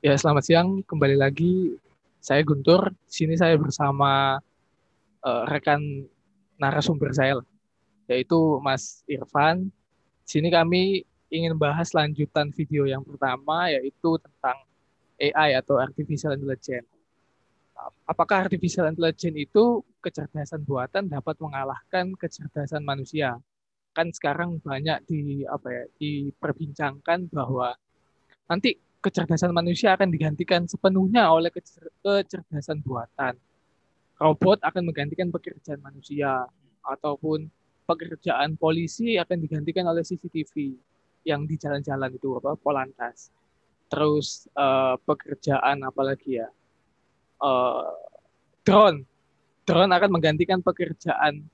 Ya, selamat siang. Kembali lagi saya Guntur. Di sini saya bersama uh, rekan narasumber saya, yaitu Mas Irfan. Di sini kami ingin bahas lanjutan video yang pertama, yaitu tentang AI atau Artificial Intelligence. Apakah Artificial Intelligence itu kecerdasan buatan dapat mengalahkan kecerdasan manusia? Kan sekarang banyak di apa ya diperbincangkan bahwa nanti kecerdasan manusia akan digantikan sepenuhnya oleh kecerdasan buatan. Robot akan menggantikan pekerjaan manusia ataupun pekerjaan polisi akan digantikan oleh CCTV yang di jalan-jalan itu apa polantas. Terus uh, pekerjaan apalagi ya? Uh, drone. Drone akan menggantikan pekerjaan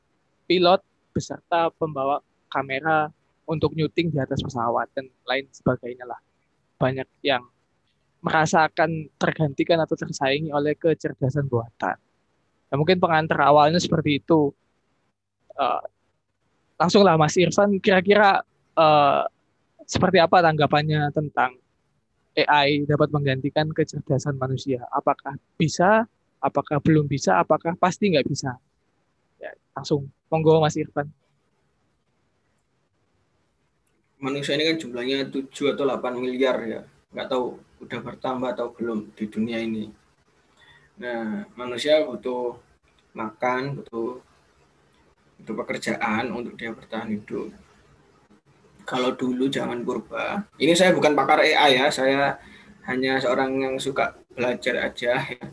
pilot beserta pembawa kamera untuk nyuting di atas pesawat dan lain sebagainya lah banyak yang merasakan tergantikan atau tersaingi oleh kecerdasan buatan. Ya, mungkin pengantar awalnya seperti itu. Uh, langsunglah Mas Irfan, kira-kira uh, seperti apa tanggapannya tentang AI dapat menggantikan kecerdasan manusia? Apakah bisa? Apakah belum bisa? Apakah pasti nggak bisa? Ya, langsung, monggo Mas Irfan manusia ini kan jumlahnya 7 atau 8 miliar ya. Nggak tahu udah bertambah atau belum di dunia ini. Nah, manusia butuh makan, butuh butuh pekerjaan untuk dia bertahan hidup. Kalau dulu zaman purba, ini saya bukan pakar AI ya, saya hanya seorang yang suka belajar aja ya.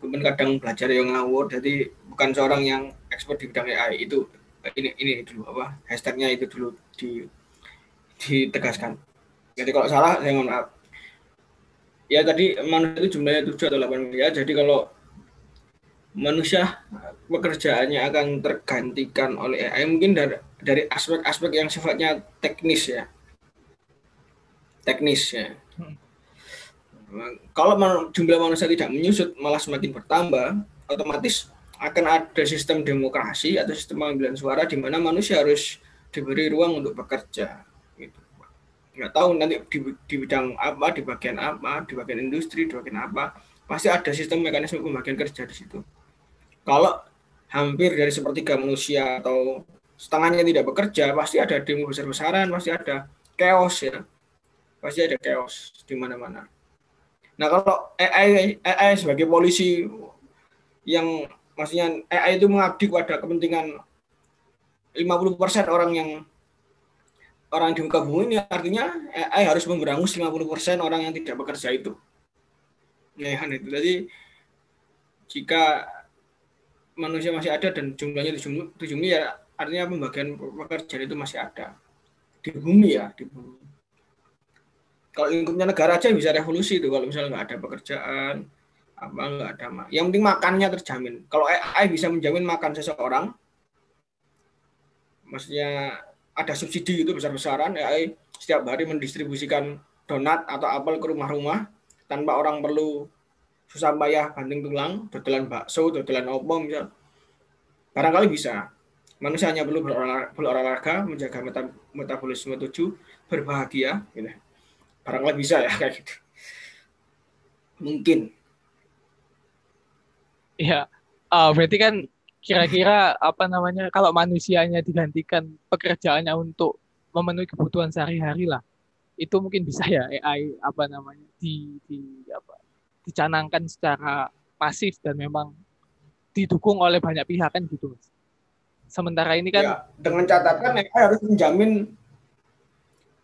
Kemudian kadang belajar yang ngawur, jadi bukan seorang yang expert di bidang AI itu ini ini dulu apa hashtagnya itu dulu di ditegaskan. Jadi kalau salah saya mohon maaf. Ya tadi manusia itu jumlahnya 7 atau 8 miliar. Jadi kalau manusia pekerjaannya akan tergantikan oleh AI mungkin dari dari aspek-aspek yang sifatnya teknis ya. Teknis ya. Kalau jumlah manusia tidak menyusut malah semakin bertambah, otomatis akan ada sistem demokrasi atau sistem pengambilan suara di mana manusia harus diberi ruang untuk bekerja nggak tahu nanti di, di bidang apa, di bagian apa, di bagian industri, di bagian apa, pasti ada sistem mekanisme pembagian kerja di situ. Kalau hampir dari sepertiga manusia atau setengahnya tidak bekerja, pasti ada demo besar-besaran, pasti ada chaos ya, pasti ada chaos di mana-mana. Nah kalau AI, AI sebagai polisi yang maksudnya AI itu mengabdi pada kepentingan 50% orang yang orang di muka bumi ini artinya AI harus memberangus 50% orang yang tidak bekerja itu. Ya, itu. Jadi jika manusia masih ada dan jumlahnya 7 miliar, artinya pembagian pekerjaan itu masih ada di bumi ya, di bumi. Kalau lingkupnya negara aja bisa revolusi itu kalau misalnya nggak ada pekerjaan, apa nggak ada yang penting makannya terjamin. Kalau AI bisa menjamin makan seseorang, maksudnya ada subsidi itu besar-besaran ya setiap hari mendistribusikan donat atau apel ke rumah-rumah tanpa orang perlu susah payah banting tulang, dodolan bakso, dodolan opo misal. Barangkali bisa. Manusia hanya perlu berolahraga, menjaga metabolisme tujuh, berbahagia, gitu. Barangkali bisa ya kayak gitu. Mungkin. Ya, uh, berarti kan kira-kira apa namanya kalau manusianya digantikan pekerjaannya untuk memenuhi kebutuhan sehari-hari lah itu mungkin bisa ya AI apa namanya di, di apa dicanangkan secara masif dan memang didukung oleh banyak pihak kan gitu. Sementara ini kan ya, dengan catatan AI harus menjamin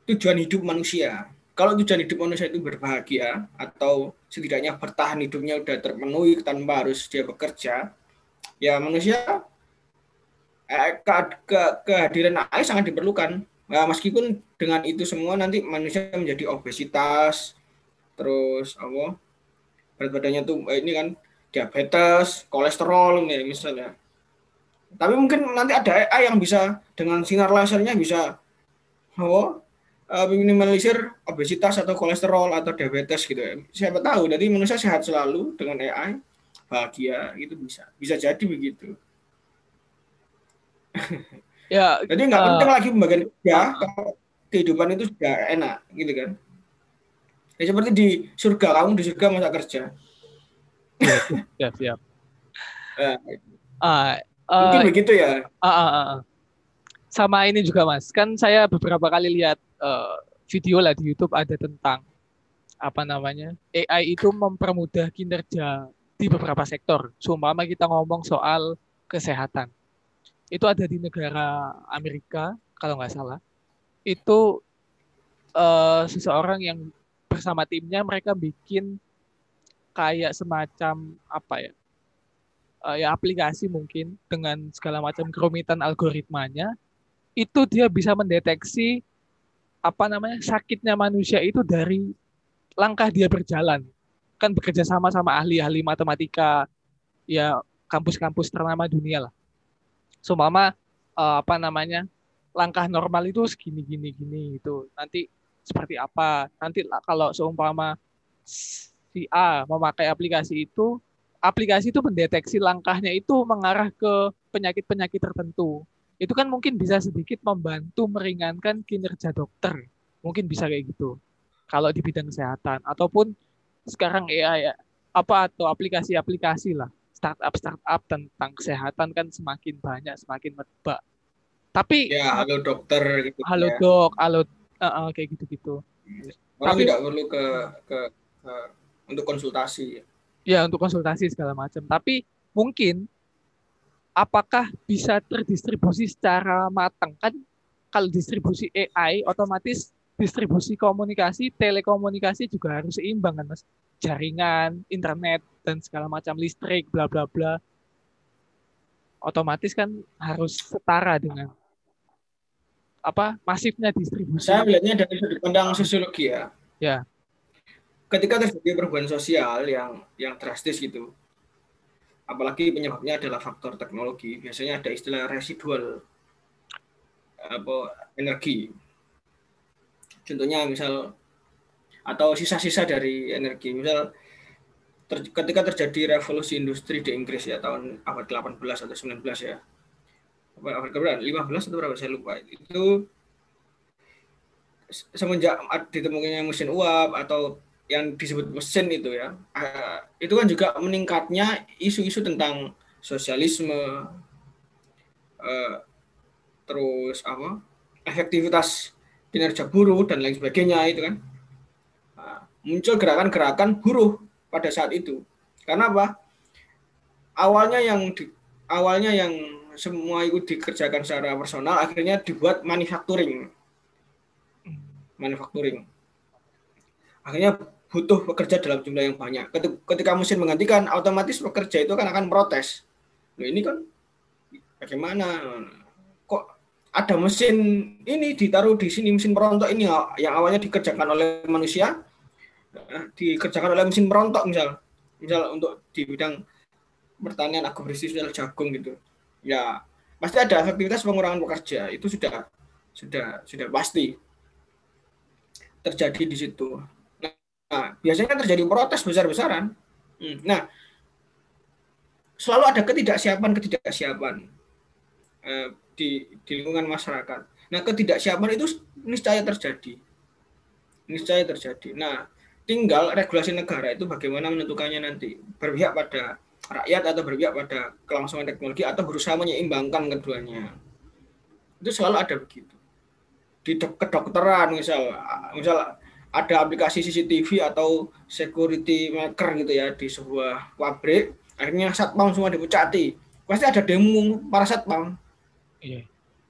tujuan hidup manusia. Kalau tujuan hidup manusia itu berbahagia atau setidaknya bertahan hidupnya udah terpenuhi tanpa harus dia bekerja, ya manusia eh, ke, ke, kehadiran AI sangat diperlukan. Nah, meskipun dengan itu semua nanti manusia menjadi obesitas, terus apa berat badannya tuh eh, ini kan diabetes, kolesterol ini misalnya. Tapi mungkin nanti ada AI yang bisa dengan sinar lasernya bisa oh, minimalisir obesitas atau kolesterol atau diabetes gitu ya. Siapa tahu, jadi manusia sehat selalu dengan AI bahagia itu bisa bisa jadi begitu ya jadi nggak uh, penting lagi pembagian kerja uh, kalau kehidupan itu sudah enak gitu kan Ya seperti di surga kamu di surga masa kerja. siap siap. Nah, Ah, mungkin begitu ya. ah, ah, ah, ah. Sama ini juga Mas, kan saya beberapa kali lihat eh, video lah di YouTube ada tentang apa namanya AI itu mempermudah kinerja di beberapa sektor. Seumpama kita ngomong soal kesehatan, itu ada di negara Amerika kalau nggak salah. Itu eh, seseorang yang bersama timnya mereka bikin kayak semacam apa ya eh, ya aplikasi mungkin dengan segala macam kerumitan algoritmanya itu dia bisa mendeteksi apa namanya sakitnya manusia itu dari langkah dia berjalan kan bekerja sama sama ahli-ahli matematika ya kampus-kampus ternama dunia lah. Seumpama eh, apa namanya langkah normal itu segini gini gini gitu. Nanti seperti apa? Nanti kalau seumpama si A memakai aplikasi itu aplikasi itu mendeteksi langkahnya itu mengarah ke penyakit-penyakit tertentu. Itu kan mungkin bisa sedikit membantu meringankan kinerja dokter. Mungkin bisa kayak gitu. Kalau di bidang kesehatan ataupun sekarang AI ya, apa atau aplikasi-aplikasi lah. Startup startup tentang kesehatan kan semakin banyak semakin merebak. Tapi Ya, halo dokter gitu halo ya. dok halo eh, eh, kayak gitu-gitu. Orang Tapi- tidak perlu ke, ke, ke- untuk konsultasi. ya untuk konsultasi segala macam. Tapi mungkin apakah bisa terdistribusi secara matang? Kan kalau distribusi AI otomatis distribusi komunikasi telekomunikasi juga harus seimbang kan mas jaringan internet dan segala macam listrik bla bla bla otomatis kan harus setara dengan apa masifnya distribusi Saya melihatnya dari sudut pandang sosiologi ya. Ya. Ketika terjadi perubahan sosial yang yang drastis gitu, apalagi penyebabnya adalah faktor teknologi, biasanya ada istilah residual apa energi. Contohnya misal atau sisa-sisa dari energi, misal ter- ketika terjadi revolusi industri di Inggris ya tahun abad 18 atau 19 ya. Abad keberapa? 15 atau berapa saya lupa. Itu semenjak ditemukannya mesin uap atau yang disebut mesin itu ya, eh, itu kan juga meningkatnya isu-isu tentang sosialisme, eh, terus apa efektivitas kinerja buruh dan lain sebagainya itu kan. Nah, muncul gerakan-gerakan buruh pada saat itu. Karena apa? Awalnya yang di, awalnya yang semua itu dikerjakan secara personal akhirnya dibuat manufacturing. Manufacturing. Akhirnya butuh pekerja dalam jumlah yang banyak. Ketika mesin menggantikan otomatis pekerja itu kan akan protes. Loh, ini kan bagaimana ada mesin ini ditaruh di sini mesin perontok ini yang awalnya dikerjakan oleh manusia. Eh, dikerjakan oleh mesin perontok misal. Misal untuk di bidang pertanian agrobisnis misal jagung gitu. Ya pasti ada efektivitas pengurangan pekerja. Itu sudah sudah sudah pasti terjadi di situ. Nah biasanya terjadi protes besar-besaran. Hmm, nah selalu ada ketidaksiapan ketidaksiapan eh, di di lingkungan masyarakat. Nah, ketidaksiapan itu niscaya terjadi. Niscaya terjadi. Nah, tinggal regulasi negara itu bagaimana menentukannya nanti. Berpihak pada rakyat atau berpihak pada kelangsungan teknologi atau berusaha menyeimbangkan keduanya. Itu selalu ada begitu. Di dok- kedokteran misal misal ada aplikasi CCTV atau security maker gitu ya di sebuah pabrik, akhirnya satpam semua dipencati. Pasti ada demo para satpam iya.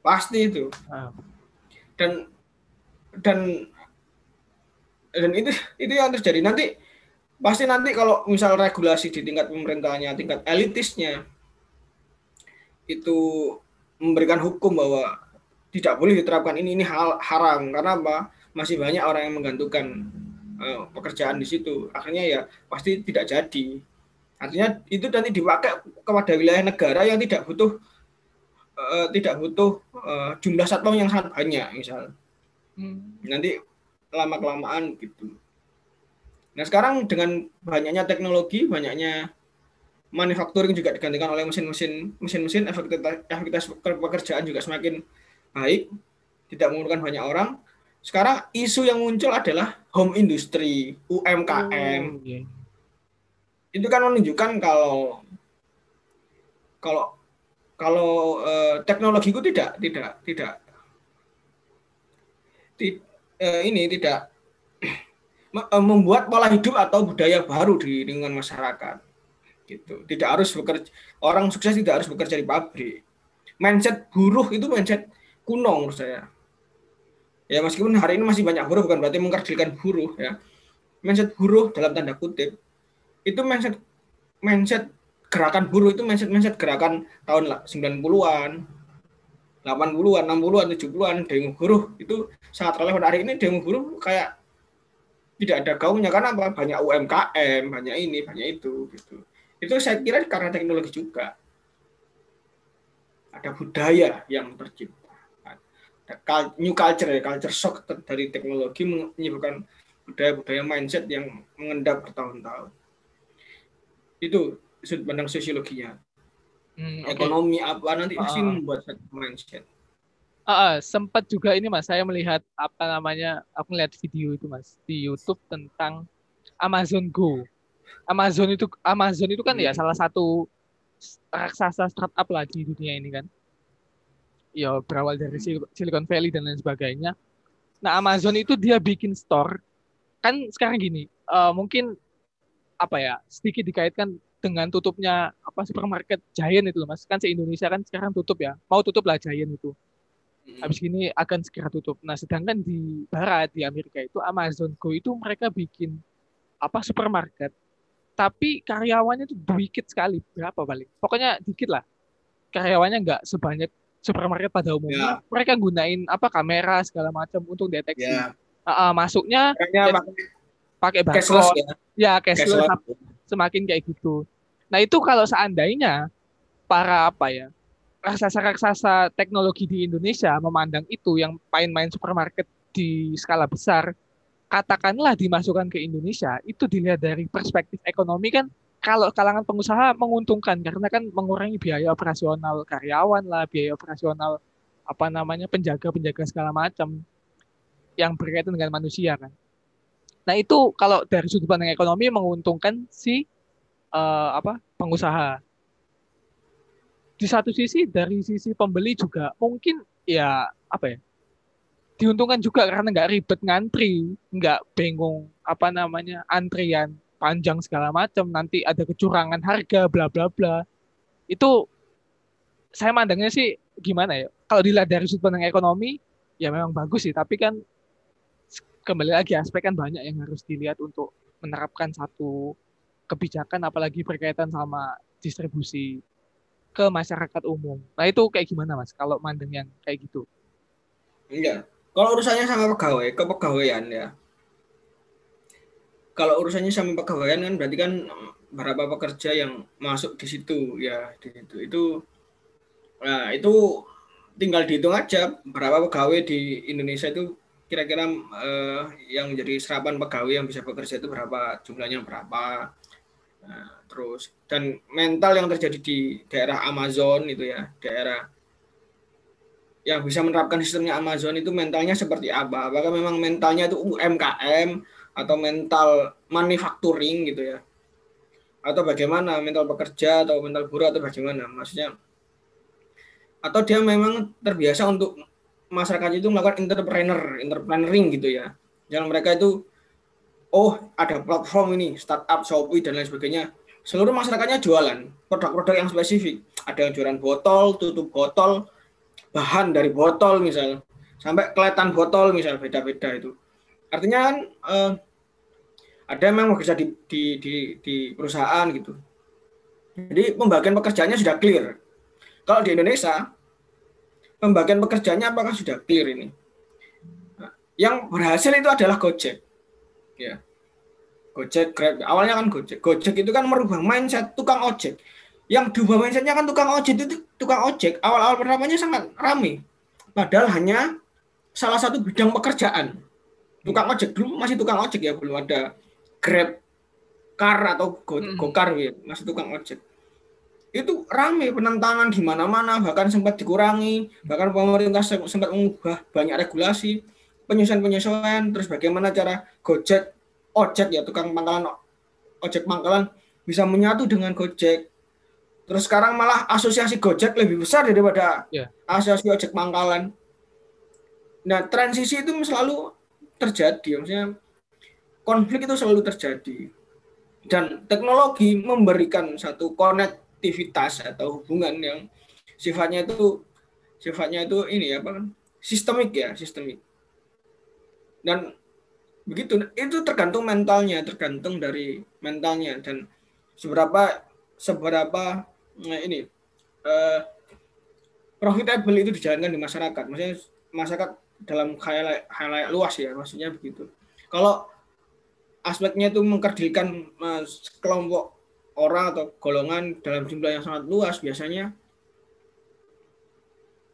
Pasti itu. Ah. dan dan dan itu itu yang terjadi. Nanti pasti nanti kalau misal regulasi di tingkat pemerintahnya tingkat elitisnya itu memberikan hukum bahwa tidak boleh diterapkan ini ini hal haram. Karena apa? Masih banyak orang yang menggantungkan eh, pekerjaan di situ. Akhirnya ya pasti tidak jadi. Artinya itu nanti dipakai kepada wilayah negara yang tidak butuh eh, tidak butuh eh, jumlah satpam yang sangat banyak misal Hmm. nanti lama kelamaan gitu. Nah sekarang dengan banyaknya teknologi, banyaknya manufacturing juga digantikan oleh mesin-mesin, mesin-mesin efektivitas, efektivitas pekerjaan juga semakin baik, tidak memerlukan banyak orang, sekarang isu yang muncul adalah home industry, UMKM. Oh, yeah. Itu kan menunjukkan kalau kalau kalau uh, teknologi itu tidak tidak tidak. Ti, uh, ini tidak. Uh, membuat pola hidup atau budaya baru di lingkungan masyarakat. Gitu. Tidak harus bekerja orang sukses tidak harus bekerja di pabrik. Mindset buruh itu mindset kuno menurut saya. Ya meskipun hari ini masih banyak buruh bukan berarti mengkerdilkan buruh ya. Mindset buruh dalam tanda kutip itu mindset mindset gerakan buruh itu mindset mindset gerakan tahun 90-an 80-an 60-an 70-an demo buruh itu sangat relevan. Hari ini demo buruh kayak tidak ada gaungnya karena apa? Banyak UMKM banyak ini banyak itu gitu. Itu saya kira karena teknologi juga. Ada budaya yang tercipta. New culture ya culture shock dari teknologi menyebabkan budaya-budaya mindset yang mengendap bertahun-tahun. Itu sudut pandang sosiologinya hmm, ekonomi okay. apa nanti pasti uh, membuat mindset uh, uh, sempat juga ini mas saya melihat apa namanya aku melihat video itu mas di YouTube tentang Amazon Go Amazon itu Amazon itu kan ya hmm. ya salah satu raksasa startup lah di dunia ini kan ya berawal dari Silicon Valley dan lain sebagainya. Nah Amazon itu dia bikin store kan sekarang gini uh, mungkin apa ya sedikit dikaitkan dengan tutupnya apa supermarket Giant itu loh mas. Kan se Indonesia kan sekarang tutup ya. Mau tutup lah Giant itu. Habis ini akan segera tutup. Nah sedangkan di barat di Amerika itu Amazon Go itu mereka bikin apa supermarket. Tapi karyawannya itu dikit sekali. Berapa balik pokoknya dikit lah. Karyawannya nggak sebanyak supermarket pada umumnya. Yeah. mereka gunain apa kamera segala macam untuk deteksi. Yeah. Ya. uh, uh, masuknya ya, pakai barcode. ya, ya cashless, cashless. Semakin kayak gitu nah itu kalau seandainya para apa ya raksasa-raksasa teknologi di Indonesia memandang itu yang main-main supermarket di skala besar katakanlah dimasukkan ke Indonesia itu dilihat dari perspektif ekonomi kan kalau kalangan pengusaha menguntungkan karena kan mengurangi biaya operasional karyawan lah, biaya operasional apa namanya penjaga-penjaga segala macam yang berkaitan dengan manusia kan. Nah itu kalau dari sudut pandang ekonomi menguntungkan si uh, apa pengusaha. Di satu sisi dari sisi pembeli juga mungkin ya apa ya diuntungkan juga karena nggak ribet ngantri, nggak bingung apa namanya antrian panjang segala macam nanti ada kecurangan harga bla bla bla itu saya mandangnya sih gimana ya kalau dilihat dari sudut pandang ekonomi ya memang bagus sih tapi kan kembali lagi aspek kan banyak yang harus dilihat untuk menerapkan satu kebijakan apalagi berkaitan sama distribusi ke masyarakat umum. Nah itu kayak gimana mas kalau mandeng yang kayak gitu? Iya, kalau urusannya sama pegawai, kepegawaian ya, kalau urusannya sama pegawaian kan berarti kan berapa pekerja yang masuk di situ ya di situ itu nah itu tinggal dihitung aja berapa pegawai di Indonesia itu kira-kira eh, yang menjadi serapan pegawai yang bisa bekerja itu berapa? Jumlahnya berapa? Nah, terus dan mental yang terjadi di daerah Amazon itu ya daerah yang bisa menerapkan sistemnya Amazon itu mentalnya seperti apa? Apakah memang mentalnya itu UMKM atau mental manufacturing gitu ya? Atau bagaimana? Mental pekerja atau mental buruh atau bagaimana? Maksudnya atau dia memang terbiasa untuk masyarakat itu melakukan entrepreneur entrepreneuring gitu ya. Jangan mereka itu oh ada platform ini startup Shopee dan lain sebagainya. Seluruh masyarakatnya jualan produk-produk yang spesifik. Ada yang jualan botol tutup botol bahan dari botol misal. Sampai kelihatan botol misal beda-beda itu. Artinya kan eh, ada yang memang bekerja di, di, di, di perusahaan gitu. Jadi pembagian pekerjaannya sudah clear. Kalau di Indonesia, pembagian pekerjaannya apakah sudah clear ini? Nah, yang berhasil itu adalah Gojek. Ya. Gojek, Grab. Awalnya kan Gojek. Gojek itu kan merubah mindset tukang ojek. Yang diubah mindsetnya kan tukang ojek itu tukang ojek. Awal-awal pertamanya sangat ramai. Padahal hanya salah satu bidang pekerjaan. Tukang ojek dulu masih tukang ojek ya, belum ada Grab car atau go, hmm. ya, masih tukang ojek. Itu rame penentangan di mana-mana, bahkan sempat dikurangi, bahkan pemerintah sempat mengubah banyak regulasi. penyesuaian-penyesuaian terus bagaimana cara Gojek ojek ya tukang pangkalan ojek pangkalan bisa menyatu dengan Gojek terus sekarang malah asosiasi Gojek lebih besar daripada yeah. asosiasi ojek pangkalan nah transisi itu selalu terjadi maksudnya konflik itu selalu terjadi dan teknologi memberikan satu konektivitas atau hubungan yang sifatnya itu sifatnya itu ini apa kan? Sistemik ya sistemik. Dan begitu itu tergantung mentalnya tergantung dari mentalnya. Dan seberapa seberapa nah ini uh, profitable itu dijalankan di masyarakat. Maksudnya masyarakat dalam khayal luas ya maksudnya begitu. Kalau aspeknya itu mengkerdilkan uh, kelompok orang atau golongan dalam jumlah yang sangat luas biasanya.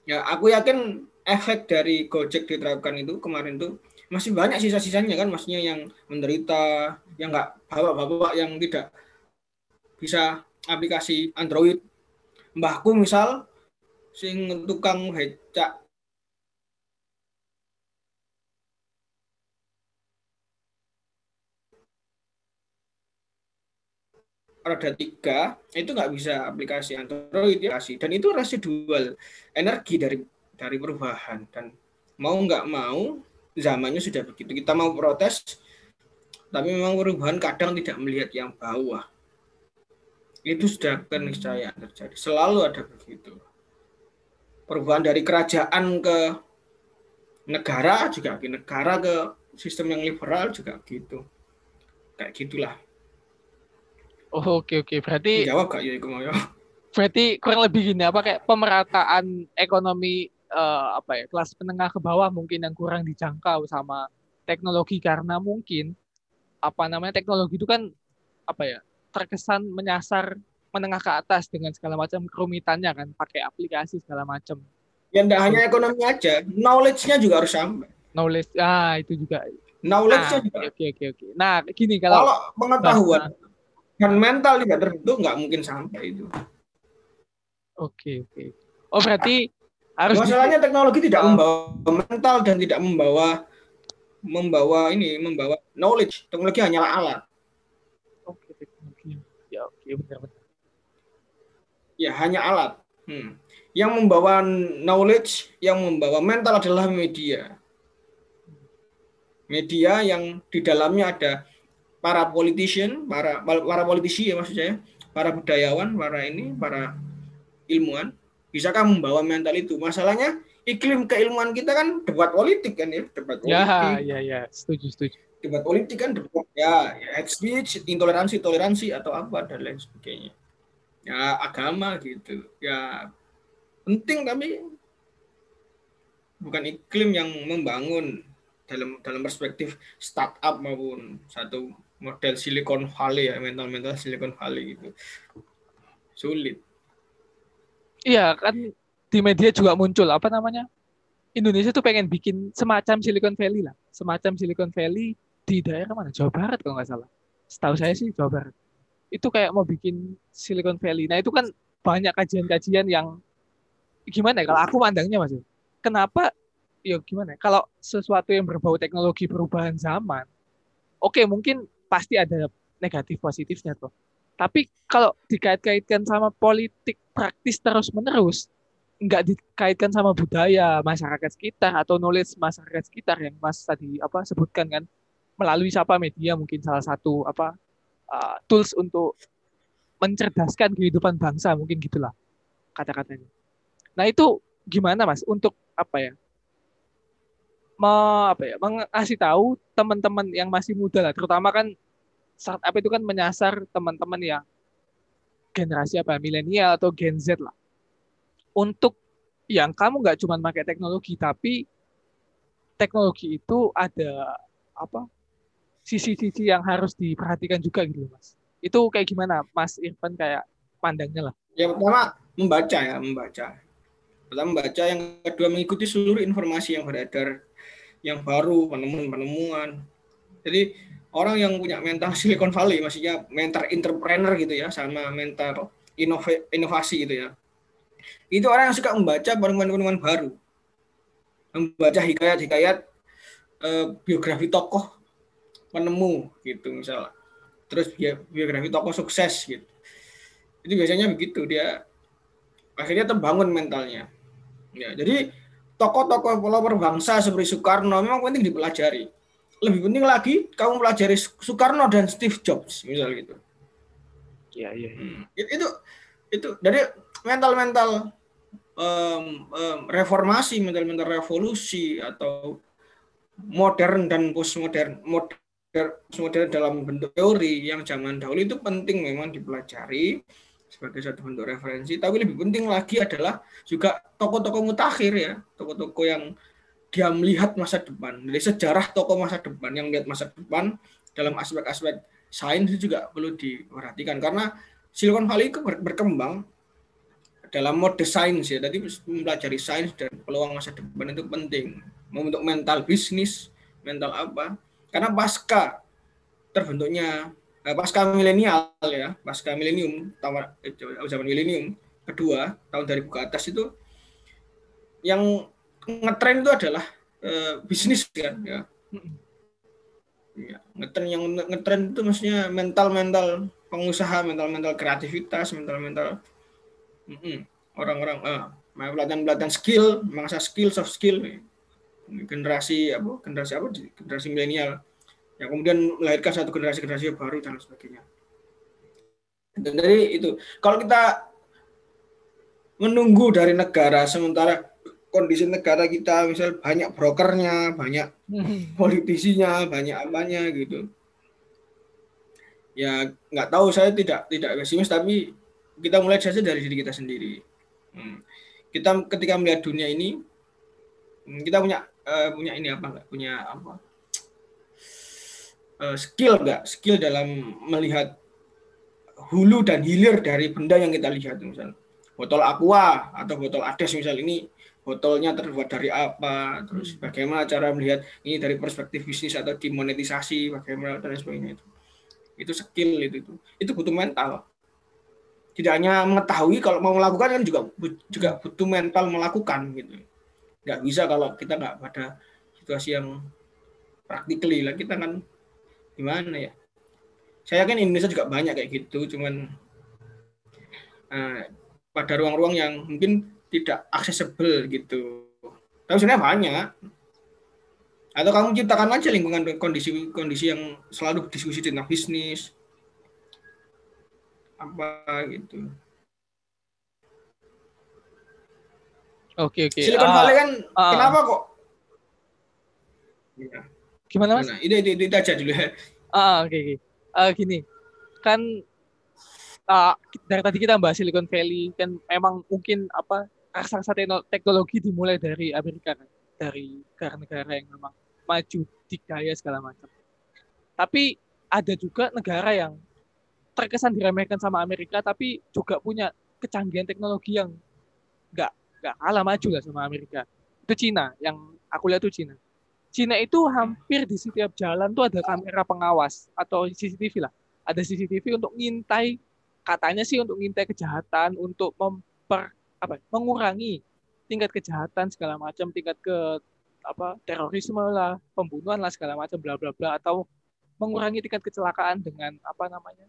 Ya aku yakin efek dari Gojek diterapkan itu kemarin tuh masih banyak sisa-sisanya kan maksudnya yang menderita yang nggak bapak-bapak yang tidak bisa aplikasi Android. Mbahku misal sing tukang becak roda tiga itu nggak bisa aplikasi Android ya dan itu residual energi dari dari perubahan dan mau nggak mau zamannya sudah begitu. Kita mau protes, tapi memang perubahan kadang tidak melihat yang bawah. Itu sudah keniscayaan terjadi. Selalu ada begitu. Perubahan dari kerajaan ke negara juga negara ke sistem yang liberal juga gitu. Kayak gitulah. Oh, oke oke. Berarti jawab gak ya mau ya? Berarti kurang lebih gini apa kayak pemerataan ekonomi uh, apa ya kelas menengah ke bawah mungkin yang kurang dijangkau sama teknologi karena mungkin apa namanya teknologi itu kan apa ya terkesan menyasar menengah ke atas dengan segala macam kerumitannya kan pakai aplikasi segala macam. Ya tidak hanya ekonomi aja, knowledge-nya juga harus sampai. Knowledge, ah itu juga. Knowledge-nya nah, juga. Oke oke oke. Nah gini kalau kalau pengetahuan bahasa, dan mental tidak terbentuk nggak mungkin sampai itu. Oke oke. Oh berarti harus masalahnya di... teknologi tidak membawa mental dan tidak membawa membawa ini membawa knowledge. Teknologi hanyalah alat. Oke teknologi. Ya oke benar-benar ya hanya alat. Hmm. yang membawa knowledge yang membawa mental adalah media. Media yang di dalamnya ada para politician para para politisi ya maksud saya para budayawan para ini para ilmuwan Bisakah membawa mental itu? Masalahnya iklim keilmuan kita kan debat politik kan ya, debat ya, politik. Ya, ya, ya, setuju, setuju. Debat politik kan debat ya, ya hate speech, intoleransi, toleransi atau apa dan lain sebagainya. Ya agama gitu. Ya penting tapi bukan iklim yang membangun dalam dalam perspektif startup maupun satu model Silicon Valley ya mental mental Silicon Valley gitu. Sulit. Iya kan di media juga muncul apa namanya? Indonesia tuh pengen bikin semacam Silicon Valley lah, semacam Silicon Valley di daerah mana? Jawa Barat kalau nggak salah. Setahu saya sih Jawa Barat. Itu kayak mau bikin Silicon Valley. Nah itu kan banyak kajian-kajian yang gimana ya? Kalau aku mandangnya mas kenapa? Ya gimana ya, kalau sesuatu yang berbau teknologi perubahan zaman oke okay, mungkin pasti ada negatif positifnya tuh tapi kalau dikait-kaitkan sama politik praktis terus-menerus, nggak dikaitkan sama budaya masyarakat sekitar atau knowledge masyarakat sekitar yang Mas tadi apa sebutkan kan melalui siapa media mungkin salah satu apa uh, tools untuk mencerdaskan kehidupan bangsa mungkin gitulah kata-katanya. Nah itu gimana Mas untuk apa ya? Me, apa ya mengasih tahu teman-teman yang masih muda lah terutama kan startup itu kan menyasar teman-teman yang generasi apa milenial atau Gen Z lah. Untuk yang kamu nggak cuma pakai teknologi tapi teknologi itu ada apa sisi-sisi yang harus diperhatikan juga gitu mas. Itu kayak gimana Mas Irfan kayak pandangnya lah? Ya pertama membaca ya membaca. Pertama membaca, yang kedua mengikuti seluruh informasi yang beredar, yang baru penemuan-penemuan. Jadi orang yang punya mental Silicon Valley, maksudnya mental entrepreneur gitu ya, sama mental inova, inovasi gitu ya. Itu orang yang suka membaca penemuan-penemuan baru. Membaca hikayat-hikayat uh, biografi tokoh penemu gitu misalnya terus biografi tokoh sukses gitu itu biasanya begitu dia akhirnya terbangun mentalnya ya jadi tokoh-tokoh pelopor bangsa seperti Soekarno memang penting dipelajari lebih penting lagi kamu pelajari Soekarno dan Steve Jobs misal gitu ya ya, ya. Hmm. itu itu dari mental-mental um, um, reformasi mental-mental revolusi atau modern dan postmodern modern modern dalam bentuk teori yang zaman dahulu itu penting memang dipelajari sebagai satu bentuk referensi. Tapi lebih penting lagi adalah juga tokoh-tokoh mutakhir ya, tokoh-tokoh yang dia melihat masa depan. Dari sejarah tokoh masa depan yang melihat masa depan dalam aspek-aspek sains itu juga perlu diperhatikan karena Silicon Valley itu berkembang dalam mode sains ya. Tadi mempelajari sains dan peluang masa depan itu penting. Membentuk mental bisnis, mental apa? Karena pasca terbentuknya uh, pasca milenial ya, pasca milenium tahun eh, zaman milenium kedua tahun dari buka atas itu yang ngetren itu adalah uh, bisnis kan ya. ya ngetren yang ngetren itu maksudnya mental mental pengusaha mental mental kreativitas mental mental orang-orang uh, pelatihan pelatihan skill mangsa skill soft skill generasi apa generasi apa generasi milenial yang kemudian melahirkan satu generasi-generasi baru dan sebagainya. Dan dari itu, kalau kita menunggu dari negara sementara kondisi negara kita misal banyak brokernya, banyak politisinya, banyak apanya gitu. Ya nggak tahu saya tidak tidak pesimis tapi kita mulai saja dari diri kita sendiri. Hmm. Kita ketika melihat dunia ini hmm, kita punya uh, punya ini apa enggak punya apa uh, skill nggak? Skill dalam melihat hulu dan hilir dari benda yang kita lihat misal. Botol aqua atau botol ades misal. Ini botolnya terbuat dari apa? Terus hmm. bagaimana cara melihat ini dari perspektif bisnis atau dimonetisasi bagaimana dan sebagainya itu. Itu skill itu itu. Itu butuh mental. Tidak hanya mengetahui kalau mau melakukan kan juga juga butuh mental melakukan gitu. Nggak bisa kalau kita nggak pada situasi yang practically lah kita kan gimana ya saya yakin Indonesia juga banyak kayak gitu cuman uh, pada ruang-ruang yang mungkin tidak accessible gitu tapi sebenarnya banyak atau kamu ciptakan aja lingkungan kondisi-kondisi yang selalu diskusi tentang bisnis apa gitu Oke oke. Silicon Valley kan uh, kenapa kok? Ya. Gimana mas? Nah, itu, itu, itu aja dulu ya. Ah, oke, okay, okay. Uh, gini, kan uh, dari tadi kita bahas Silicon Valley, kan memang mungkin apa raksasa teknologi dimulai dari Amerika kan, dari negara-negara yang memang maju, dikaya segala macam. Tapi ada juga negara yang terkesan diremehkan sama Amerika, tapi juga punya kecanggihan teknologi yang nggak nggak kalah maju lah sama Amerika. Itu Cina, yang aku lihat itu Cina. Cina itu hampir di setiap jalan tuh ada kamera pengawas atau CCTV lah. Ada CCTV untuk ngintai katanya sih untuk ngintai kejahatan, untuk memper apa mengurangi tingkat kejahatan segala macam, tingkat ke apa terorisme lah, pembunuhan lah segala macam bla bla bla atau mengurangi tingkat kecelakaan dengan apa namanya?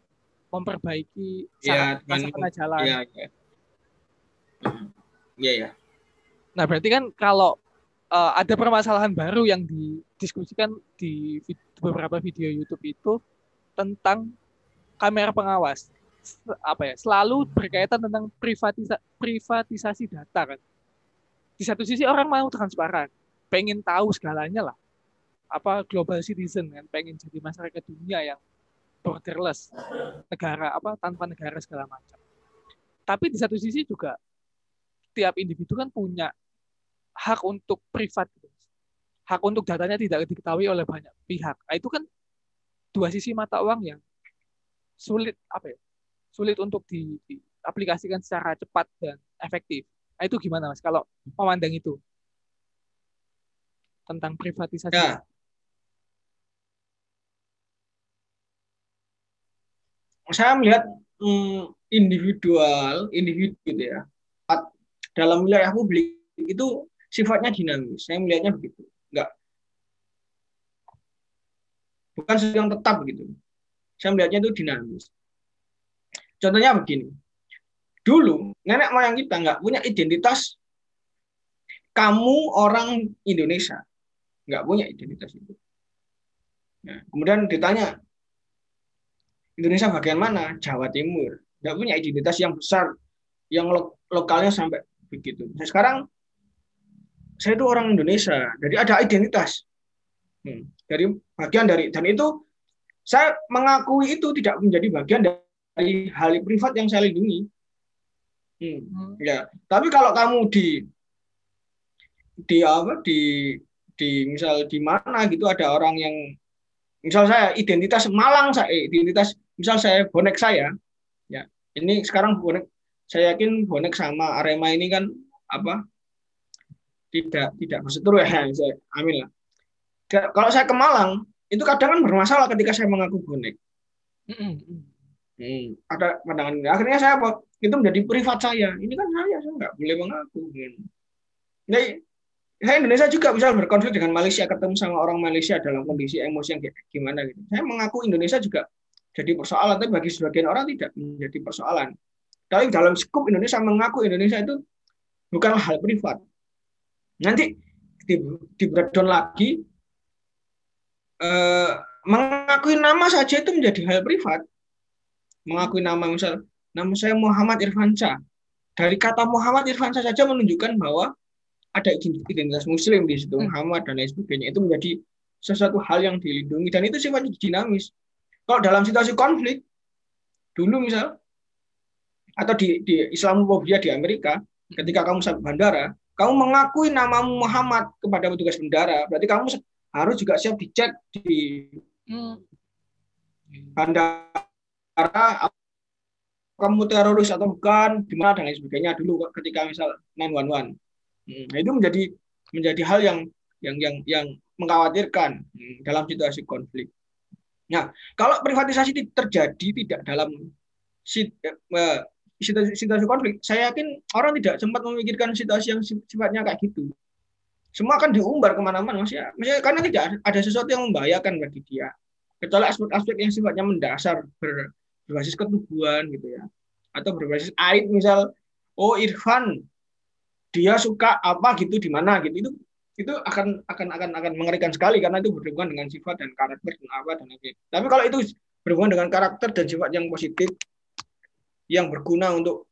memperbaiki ya, sarana jalan. Iya, iya. Iya, ya. Nah, berarti kan kalau uh, ada permasalahan baru yang didiskusikan di beberapa video YouTube itu tentang kamera pengawas. Apa ya selalu berkaitan tentang privatisa privatisasi data kan. Di satu sisi orang mau transparan pengen tahu segalanya lah. Apa global citizen kan pengen jadi masyarakat dunia yang borderless negara apa tanpa negara segala macam. Tapi di satu sisi juga tiap individu kan punya hak untuk privat gitu. hak untuk datanya tidak diketahui oleh banyak pihak nah, itu kan dua sisi mata uang yang sulit apa ya sulit untuk di, diaplikasikan secara cepat dan efektif nah, itu gimana mas kalau memandang itu tentang privatisasi ya. saya melihat hmm, individual individu ya dalam wilayah publik itu sifatnya dinamis. Saya melihatnya begitu. Enggak bukan sesuatu yang tetap gitu. Saya melihatnya itu dinamis. Contohnya begini, dulu nenek moyang kita nggak punya identitas kamu orang Indonesia, nggak punya identitas itu. Nah, kemudian ditanya Indonesia bagian mana? Jawa Timur. Nggak punya identitas yang besar, yang lo lokalnya sampai begitu. Nah, sekarang saya itu orang Indonesia, jadi ada identitas. Hmm, dari bagian dari dan itu saya mengakui itu tidak menjadi bagian dari hal privat yang saya lindungi. Hmm, hmm. Ya, tapi kalau kamu di di apa di di misal di mana gitu ada orang yang misal saya identitas Malang saya eh, identitas misal saya bonek saya ya ini sekarang bonek saya yakin bonek sama Arema ini kan apa tidak tidak berseteru ya saya amin lah. Kalau saya ke Malang itu kadang kan bermasalah ketika saya mengaku bonek. Hmm, ada pandangan ini akhirnya saya apa? Itu menjadi privat saya. Ini kan saya saya nggak boleh mengaku. Nah, saya Indonesia juga bisa berkonflik dengan Malaysia ketemu sama orang Malaysia dalam kondisi emosi yang kayak gimana gitu. Saya mengaku Indonesia juga jadi persoalan, tapi bagi sebagian orang tidak menjadi persoalan. Tapi dalam skup Indonesia mengaku Indonesia itu bukanlah hal privat. Nanti di, di breakdown lagi eh, mengakui nama saja itu menjadi hal privat. Mengakui nama misal nama saya Muhammad Irfansyah. Dari kata Muhammad Irfansyah saja menunjukkan bahwa ada identitas muslim di situ hmm. Muhammad dan lain sebagainya itu menjadi sesuatu hal yang dilindungi dan itu sifatnya dinamis kalau dalam situasi konflik dulu misal atau di, di Islamophobia di Amerika ketika kamu sampai bandara kamu mengakui nama Muhammad kepada petugas bandara berarti kamu harus juga siap dicek di hmm. bandara kamu teroris atau bukan di mana dan lain sebagainya dulu ketika misal 911 Hmm, nah, itu menjadi menjadi hal yang yang yang yang mengkhawatirkan hmm, dalam situasi konflik. Nah, kalau privatisasi terjadi tidak dalam eh, situasi, situasi konflik, saya yakin orang tidak sempat memikirkan situasi yang sifatnya kayak gitu. Semua akan diumbar ke mana-mana, mas ya, karena tidak ada sesuatu yang membahayakan bagi dia. Kecuali aspek-aspek yang sifatnya mendasar ber, berbasis ketubuhan gitu ya, atau berbasis aib misal, oh Irfan dia suka apa gitu di mana gitu itu itu akan akan akan akan mengerikan sekali karena itu berhubungan dengan sifat dan karakter dan apa dan lain Tapi kalau itu berhubungan dengan karakter dan sifat yang positif yang berguna untuk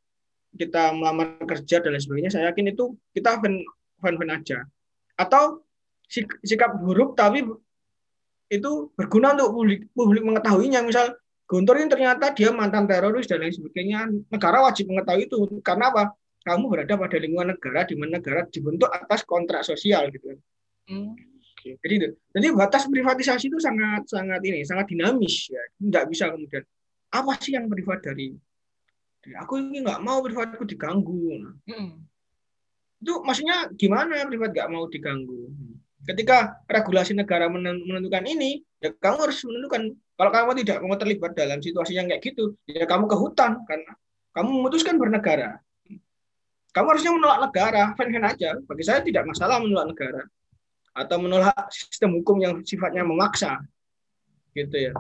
kita melamar kerja dan lain sebagainya, saya yakin itu kita fan fan, fan aja. Atau sikap buruk tapi itu berguna untuk publik, publik mengetahuinya. Misal Guntur ini ternyata dia mantan teroris dan lain sebagainya. Negara wajib mengetahui itu. Karena apa? kamu berada pada lingkungan negara di mana negara dibentuk atas kontrak sosial gitu. Hmm. Jadi itu. Jadi batas privatisasi itu sangat sangat ini sangat dinamis ya. Tidak bisa kemudian apa sih yang privat dari, dari aku ini nggak mau privatku diganggu. Hmm. Itu maksudnya gimana privat nggak mau diganggu? Ketika regulasi negara menentukan ini, ya kamu harus menentukan. Kalau kamu tidak mau terlibat dalam situasi yang kayak gitu, ya kamu ke hutan karena kamu memutuskan bernegara. Kamu harusnya menolak negara, fan-fan aja. Bagi saya tidak masalah menolak negara atau menolak sistem hukum yang sifatnya memaksa, gitu ya.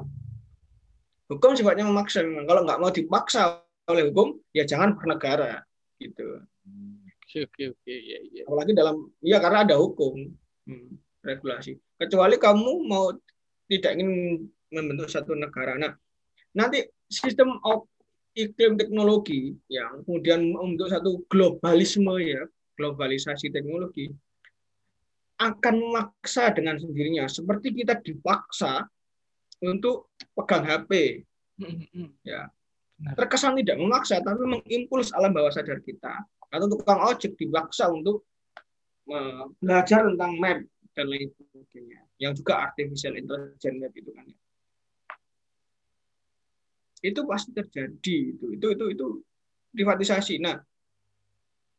Hukum sifatnya memaksa memang. Kalau nggak mau dipaksa oleh hukum, ya jangan bernegara, gitu. Oke oke oke ya, ya. Apalagi dalam ya karena ada hukum hmm, regulasi. Kecuali kamu mau tidak ingin membentuk satu negara. Nah, nanti sistem iklim teknologi yang kemudian untuk satu globalisme ya globalisasi teknologi akan memaksa dengan sendirinya seperti kita dipaksa untuk pegang HP ya terkesan tidak memaksa tapi mengimpuls alam bawah sadar kita. Atau tukang ojek dipaksa untuk belajar tentang map dan lain sebagainya. Yang juga artificial intelligence map itu kan ya. Itu pasti terjadi itu. Itu itu itu privatisasi. Nah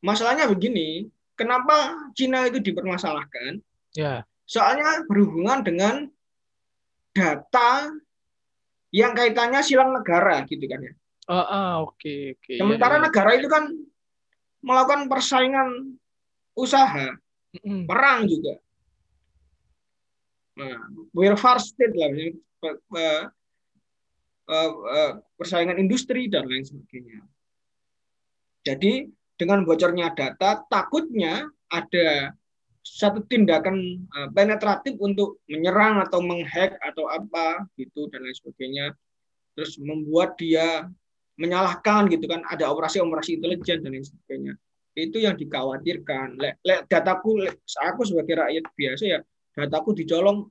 masalahnya begini kenapa Cina itu dipermasalahkan? Ya. Soalnya berhubungan dengan data yang kaitannya silang negara gitu kan ya oh, oh oke okay, oke okay. sementara ya, ya. negara itu kan melakukan persaingan usaha mm perang juga Nah, welfare state lah, uh, uh, uh, persaingan industri dan lain sebagainya. Jadi dengan bocornya data, takutnya ada satu tindakan uh, penetratif untuk menyerang atau menghack atau apa gitu dan lain sebagainya terus membuat dia menyalahkan gitu kan ada operasi-operasi intelijen dan lain sebagainya. Itu yang dikhawatirkan. Le, le, dataku le, aku sebagai rakyat biasa ya dataku dicolong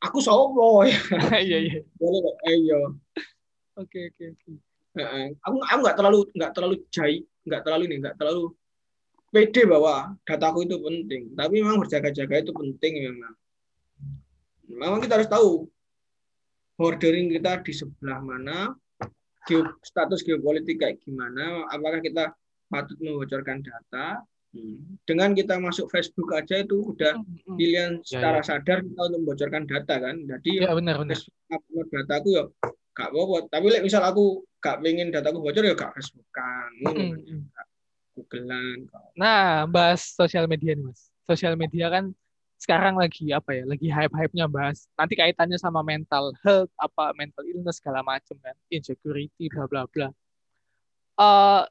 aku sopo ya? Iya iya. Boleh iya. Oke oke oke. Aku aku nggak terlalu nggak terlalu jai nggak terlalu ini nggak terlalu pede bahwa dataku itu penting. Tapi memang berjaga-jaga itu penting memang. Memang kita harus tahu bordering kita di sebelah mana, status geopolitik kayak gimana, apakah kita patut membocorkan data. Hmm. Dengan kita masuk Facebook aja itu udah hmm, hmm. pilihan ya, secara ya, ya. sadar kita untuk membocorkan data kan. Jadi ya, benar, benar. Facebook dataku ya gak apa-apa. Tapi misal aku gak pengen dataku bocor ya gak Facebookan. Hmm. Googlean. Nah, bahas sosial media nih, Mas. Sosial media kan sekarang lagi apa ya? Lagi hype-hype-nya bahas. Nanti kaitannya sama mental health, apa mental illness segala macam kan, insecurity bla bla bla. Uh,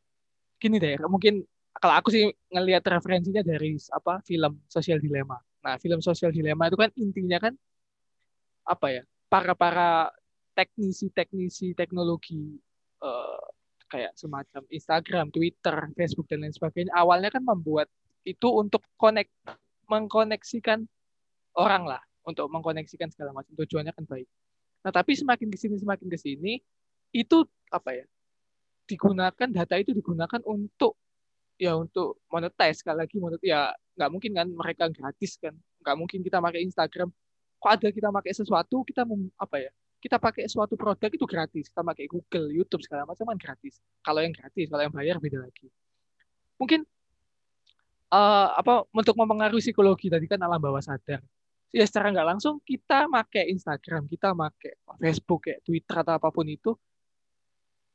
gini deh, mungkin kalau aku sih ngelihat referensinya dari apa film Sosial Dilema. Nah, film Sosial Dilema itu kan intinya kan apa ya? Para para teknisi-teknisi teknologi uh, kayak semacam Instagram, Twitter, Facebook dan lain sebagainya awalnya kan membuat itu untuk connect mengkoneksikan orang lah untuk mengkoneksikan segala macam tujuannya kan baik. Nah tapi semakin ke sini semakin ke sini itu apa ya digunakan data itu digunakan untuk ya untuk monetize sekali lagi monet ya nggak mungkin kan mereka gratis kan nggak mungkin kita pakai Instagram kok ada kita pakai sesuatu kita apa ya kita pakai suatu produk itu gratis. Kita pakai Google, YouTube segala macam kan gratis. Kalau yang gratis, kalau yang bayar beda lagi. Mungkin uh, apa untuk mempengaruhi psikologi tadi kan alam bawah sadar. Ya secara nggak langsung kita pakai Instagram, kita pakai Facebook, kayak Twitter atau apa pun itu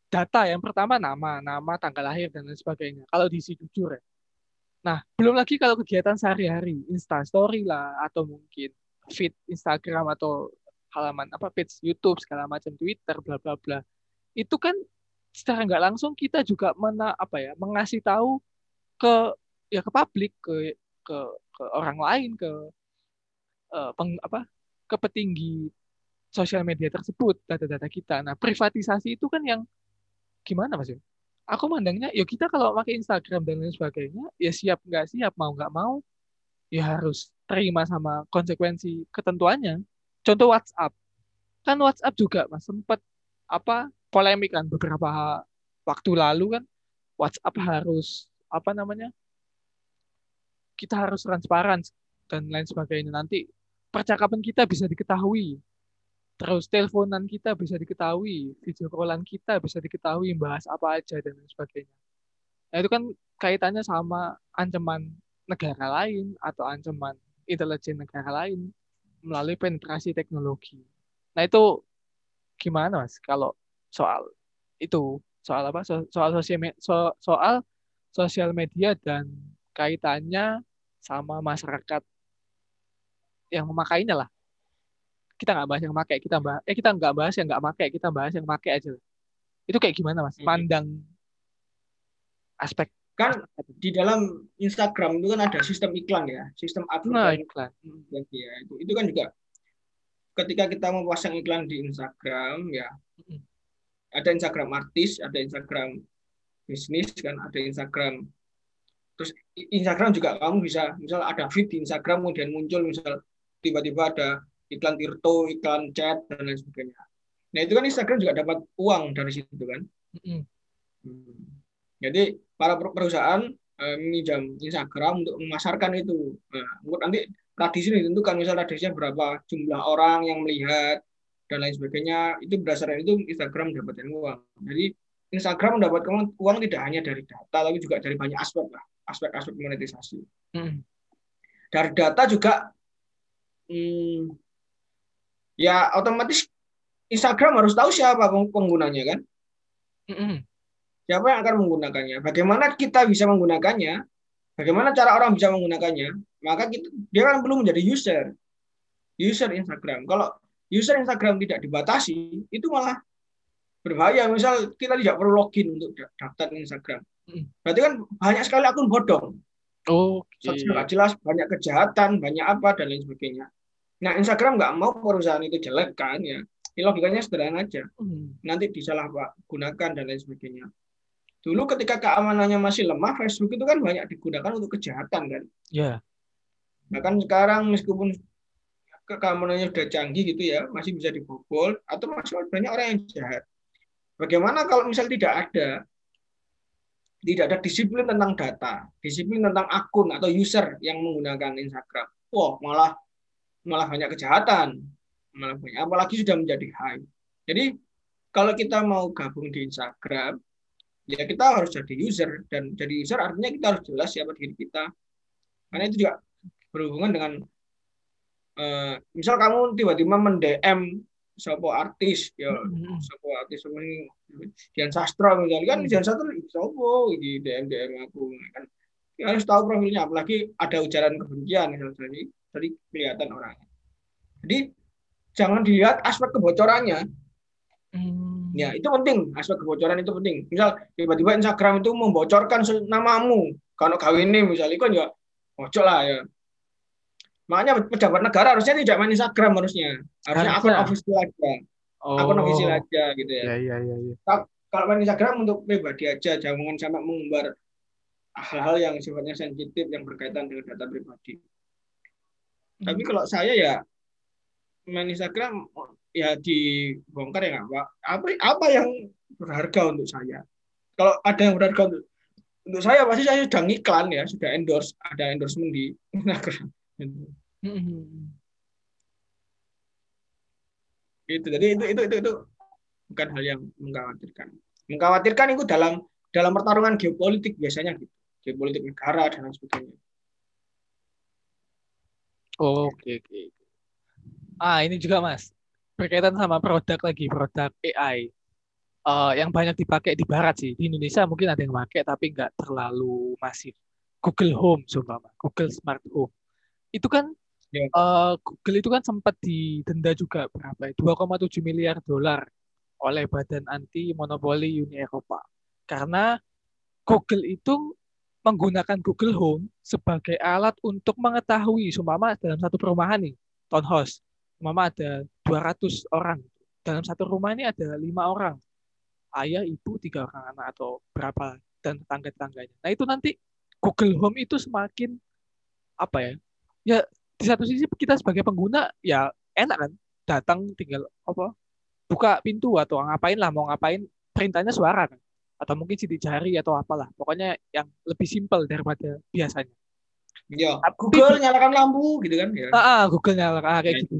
data yang pertama nama, nama, tanggal lahir dan lain sebagainya. Kalau diisi jujur ya. Nah, belum lagi kalau kegiatan sehari-hari, Insta Story lah atau mungkin feed Instagram atau halaman apa page YouTube segala macam Twitter bla bla bla itu kan secara nggak langsung kita juga mana apa ya mengasih tahu ke ya ke publik ke ke ke orang lain ke uh, peng, apa ke petinggi sosial media tersebut data-data kita. Nah privatisasi itu kan yang gimana mas aku mandangnya ya kita kalau pakai Instagram dan lain sebagainya ya siap nggak siap mau nggak mau ya harus terima sama konsekuensi ketentuannya. Contoh WhatsApp. Kan WhatsApp juga mas sempat apa polemik kan beberapa waktu lalu kan WhatsApp harus apa namanya kita harus transparan dan lain sebagainya. Nanti percakapan kita bisa diketahui. Terus teleponan kita bisa diketahui. Video callan kita bisa diketahui bahas apa aja dan lain sebagainya. Nah itu kan kaitannya sama ancaman negara lain atau ancaman intelijen negara lain melalui penetrasi teknologi. Nah itu gimana mas kalau soal itu? Soal apa? So, soal sosial so, soal sosial media dan kaitannya sama masyarakat yang memakainya lah. Kita nggak bahas yang pakai, kita bahas eh kita nggak bahas yang nggak pakai, kita bahas yang pakai aja. Itu kayak gimana mas? Pandang aspek kan di dalam Instagram itu kan ada sistem iklan ya sistem nah, iklan ya itu itu kan juga ketika kita mau pasang iklan di Instagram ya ada Instagram artis ada Instagram bisnis kan ada Instagram terus Instagram juga kamu bisa misal ada feed di Instagram kemudian muncul misal tiba-tiba ada iklan Tirto iklan chat dan lain sebagainya nah itu kan Instagram juga dapat uang dari situ kan hmm. Jadi para perusahaan eh, meminjam Instagram untuk memasarkan itu. Nah, nanti tradisi ditentukan misalnya tradisinya berapa jumlah orang yang melihat dan lain sebagainya itu berdasarkan itu Instagram mendapatkan uang. Jadi Instagram mendapatkan uang tidak hanya dari data tapi juga dari banyak aspek lah, aspek-aspek monetisasi. Hmm. Dari data juga hmm, ya otomatis Instagram harus tahu siapa penggunanya kan. Hmm. Siapa yang akan menggunakannya? Bagaimana kita bisa menggunakannya? Bagaimana cara orang bisa menggunakannya? Maka kita, dia kan belum menjadi user. user Instagram. Kalau user Instagram tidak dibatasi, itu malah berbahaya. Misal kita tidak perlu login untuk daftar Instagram. Hmm. Berarti kan banyak sekali akun bodong. Oh, okay. nggak jelas, banyak kejahatan, banyak apa dan lain sebagainya. Nah, Instagram nggak mau perusahaan itu jelek kan ya. Ini logikanya sederhana aja. Hmm. Nanti disalahgunakan dan lain sebagainya. Dulu ketika keamanannya masih lemah, Facebook itu kan banyak digunakan untuk kejahatan kan. Ya. Yeah. Bahkan sekarang meskipun keamanannya sudah canggih gitu ya, masih bisa dibobol atau masih banyak orang yang jahat. Bagaimana kalau misal tidak ada tidak ada disiplin tentang data, disiplin tentang akun atau user yang menggunakan Instagram. Wah, malah malah banyak kejahatan, malah banyak. Apalagi sudah menjadi high. Jadi kalau kita mau gabung di Instagram, ya kita harus jadi user dan jadi user artinya kita harus jelas siapa diri kita. Karena itu juga berhubungan dengan uh, misal kamu tiba-tiba mendm sopo artis ya mm-hmm. sopo artis ini Dian Sastra misalnya kan. Dian Sastra sopo di DM DM aku kan ya harus tahu profilnya apalagi ada ujaran kebencian misalnya jadi dari kelihatan orangnya jadi jangan dilihat aspek kebocorannya mm. ya itu penting aspek kebocoran itu penting misal tiba-tiba Instagram itu membocorkan namamu kalau kawin ini misalnya kan ya bocor lah ya Makanya pejabat negara harusnya tidak main Instagram harusnya. Harusnya akun official aja. Oh. Akun official aja gitu ya. Ya, ya, ya, ya. Kalau main Instagram untuk pribadi aja, jangan sampai mengumbar hal-hal yang sifatnya sensitif yang berkaitan dengan data pribadi. Hmm. Tapi kalau saya ya main Instagram ya dibongkar ya nggak pak. Apa apa yang berharga untuk saya? Kalau ada yang berharga untuk untuk saya pasti saya sudah ngiklan ya, sudah endorse, ada endorsement di Instagram. Hmm. Itu jadi itu itu itu itu bukan hal yang mengkhawatirkan. Mengkhawatirkan itu dalam dalam pertarungan geopolitik biasanya gitu. Geopolitik negara dan lain sebagainya. Oh, oke oke. Ah, ini juga Mas. Berkaitan sama produk lagi, produk AI. Uh, eh, yang banyak dipakai di barat sih. Di Indonesia mungkin ada yang pakai tapi nggak terlalu masif. Google Home, sumpah, Google Smart Home itu kan yeah. Ya. uh, Google itu kan sempat didenda juga berapa? 2,7 ya? miliar dolar oleh Badan Anti Monopoli Uni Eropa karena Google itu menggunakan Google Home sebagai alat untuk mengetahui seumpama dalam satu perumahan nih townhouse seumpama ada 200 orang dalam satu rumah ini ada lima orang ayah ibu tiga orang anak atau berapa dan tetangga tetangganya nah itu nanti Google Home itu semakin apa ya ya di satu sisi kita sebagai pengguna ya enak kan? Datang tinggal apa buka pintu atau ngapain lah mau ngapain perintahnya suara kan? Atau mungkin sidik jari atau apalah. Pokoknya yang lebih simpel daripada biasanya. Ya. Google nyalakan lampu gitu kan ya? Ah, Google nyalakan ah, kayak ya. gitu.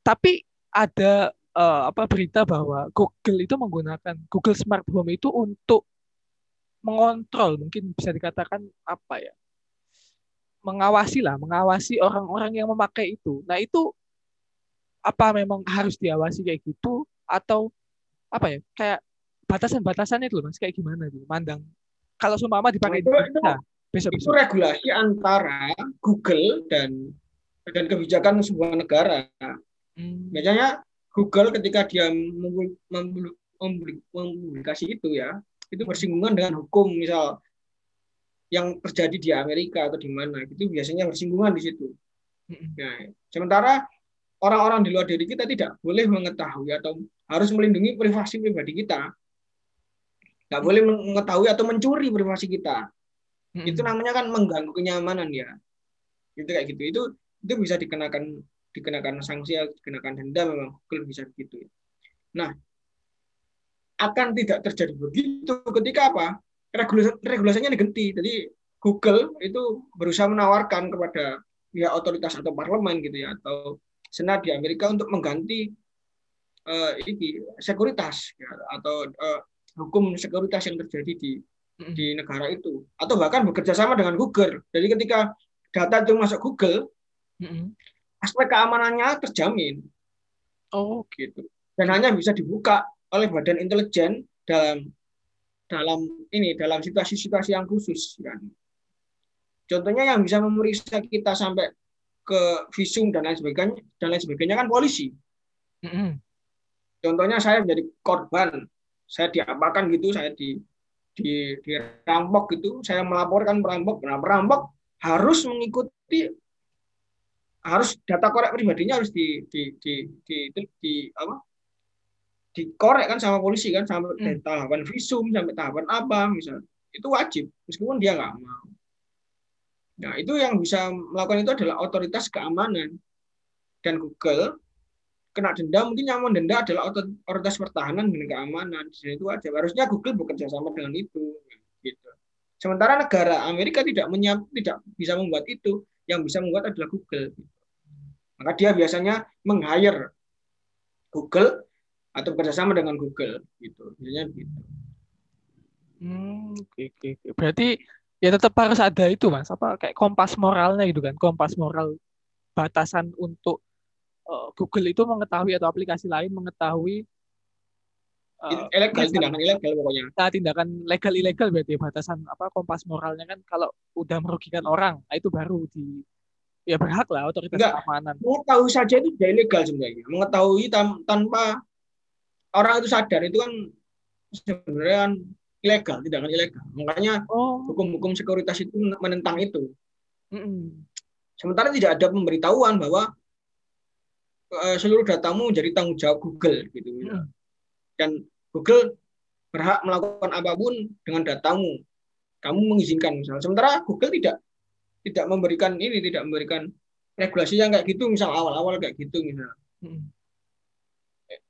Tapi ada uh, apa berita bahwa Google itu menggunakan Google Smart Home itu untuk mengontrol mungkin bisa dikatakan apa ya mengawasi lah, mengawasi orang-orang yang memakai itu. Nah itu apa memang harus diawasi kayak gitu atau apa ya kayak batasan-batasan itu loh mas kayak gimana gitu mandang kalau seumpama dipakai nah, itu, nah, besok, itu regulasi antara Google dan dan kebijakan sebuah negara. Hmm. Biasanya Google ketika dia mempublikasi itu ya itu bersinggungan dengan hukum misal yang terjadi di Amerika atau di mana itu biasanya bersinggungan di situ. Nah, sementara orang-orang di luar diri kita tidak boleh mengetahui atau harus melindungi privasi pribadi kita. Tidak boleh mengetahui atau mencuri privasi kita. Itu namanya kan mengganggu kenyamanan ya. Itu kayak gitu. Itu itu bisa dikenakan dikenakan sanksi, dikenakan denda memang Google bisa begitu. Nah, akan tidak terjadi begitu ketika apa? Regulasi, regulasinya diganti. Jadi Google itu berusaha menawarkan kepada pihak otoritas atau parlemen gitu ya atau senat di Amerika untuk mengganti uh, ini sekuritas ya, atau uh, hukum sekuritas yang terjadi di di negara itu atau bahkan bekerja sama dengan Google. Jadi ketika data itu masuk Google, aspek keamanannya terjamin. Oh, gitu. Dan hanya bisa dibuka oleh badan intelijen dalam dalam ini dalam situasi-situasi yang khusus kan. Contohnya yang bisa memeriksa kita sampai ke visum dan lain sebagainya dan lain sebagainya kan polisi. Contohnya saya menjadi korban, saya diapakan gitu, saya di di dirampok gitu, saya melaporkan perampok, nah perampok harus mengikuti harus data korek pribadinya harus di di di di, di, di apa dikorek kan sama polisi kan sampai Hmm. tahapan visum sampai tahapan apa misal itu wajib meskipun dia nggak mau. Nah itu yang bisa melakukan itu adalah otoritas keamanan dan Google kena denda mungkin yang mendenda adalah otor- otoritas pertahanan dan keamanan di itu aja harusnya Google bekerja sama dengan itu gitu. Sementara negara Amerika tidak menyiap tidak bisa membuat itu yang bisa membuat adalah Google. Maka dia biasanya meng-hire Google atau bekerjasama dengan Google gitu. Biasanya gitu. Hmm, oke, oke. Berarti ya tetap harus ada itu, Mas. Apa kayak kompas moralnya gitu kan? Kompas moral batasan untuk eh, Google itu mengetahui atau aplikasi lain mengetahui eh, Ilegal, tindakan ilegal pokoknya. nah, tindakan legal ilegal berarti ya, batasan apa kompas moralnya kan kalau udah merugikan orang, nah itu baru di ya berhak lah otoritas Enggak. keamanan. Mengetahui saja itu sudah ilegal sebenarnya. Mengetahui tam- tanpa orang itu sadar itu kan sebenarnya kan ilegal, tindakan ilegal. Makanya Oh, hukum-hukum sekuritas itu menentang itu. mm-mm. Sementara tidak ada pemberitahuan bahwa eh, seluruh datamu jadi tanggung jawab Google gitu. Mm-mm. Dan Google berhak melakukan apa pun dengan datamu. Kamu mengizinkan misalnya. Sementara Google tidak tidak memberikan ini, tidak memberikan regulasi yang kayak gitu, misal awal-awal kayak gitu misal. Mm-mm.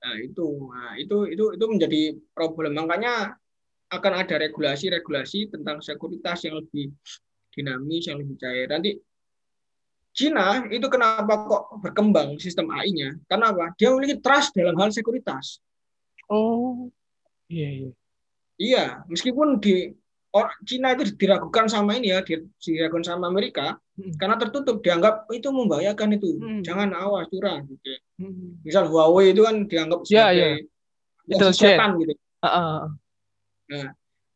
Nah, itu, nah, itu itu itu menjadi problem. Makanya akan ada regulasi-regulasi tentang sekuritas yang lebih dinamis, yang lebih cair. Nanti Cina itu kenapa kok berkembang sistem AI-nya? Karena apa? Dia memiliki trust dalam hal sekuritas. Oh, iya iya. Iya, meskipun di or, Cina itu diragukan sama ini ya, di- diragukan sama Amerika Mm-mm. karena tertutup dianggap itu membahayakan itu. Hmm. Jangan awas curang gitu. Mm-mm. Misal Huawei itu kan dianggap Iya, sebagai iya. ya, Intelijen. setan gitu. Ah, ah, ah.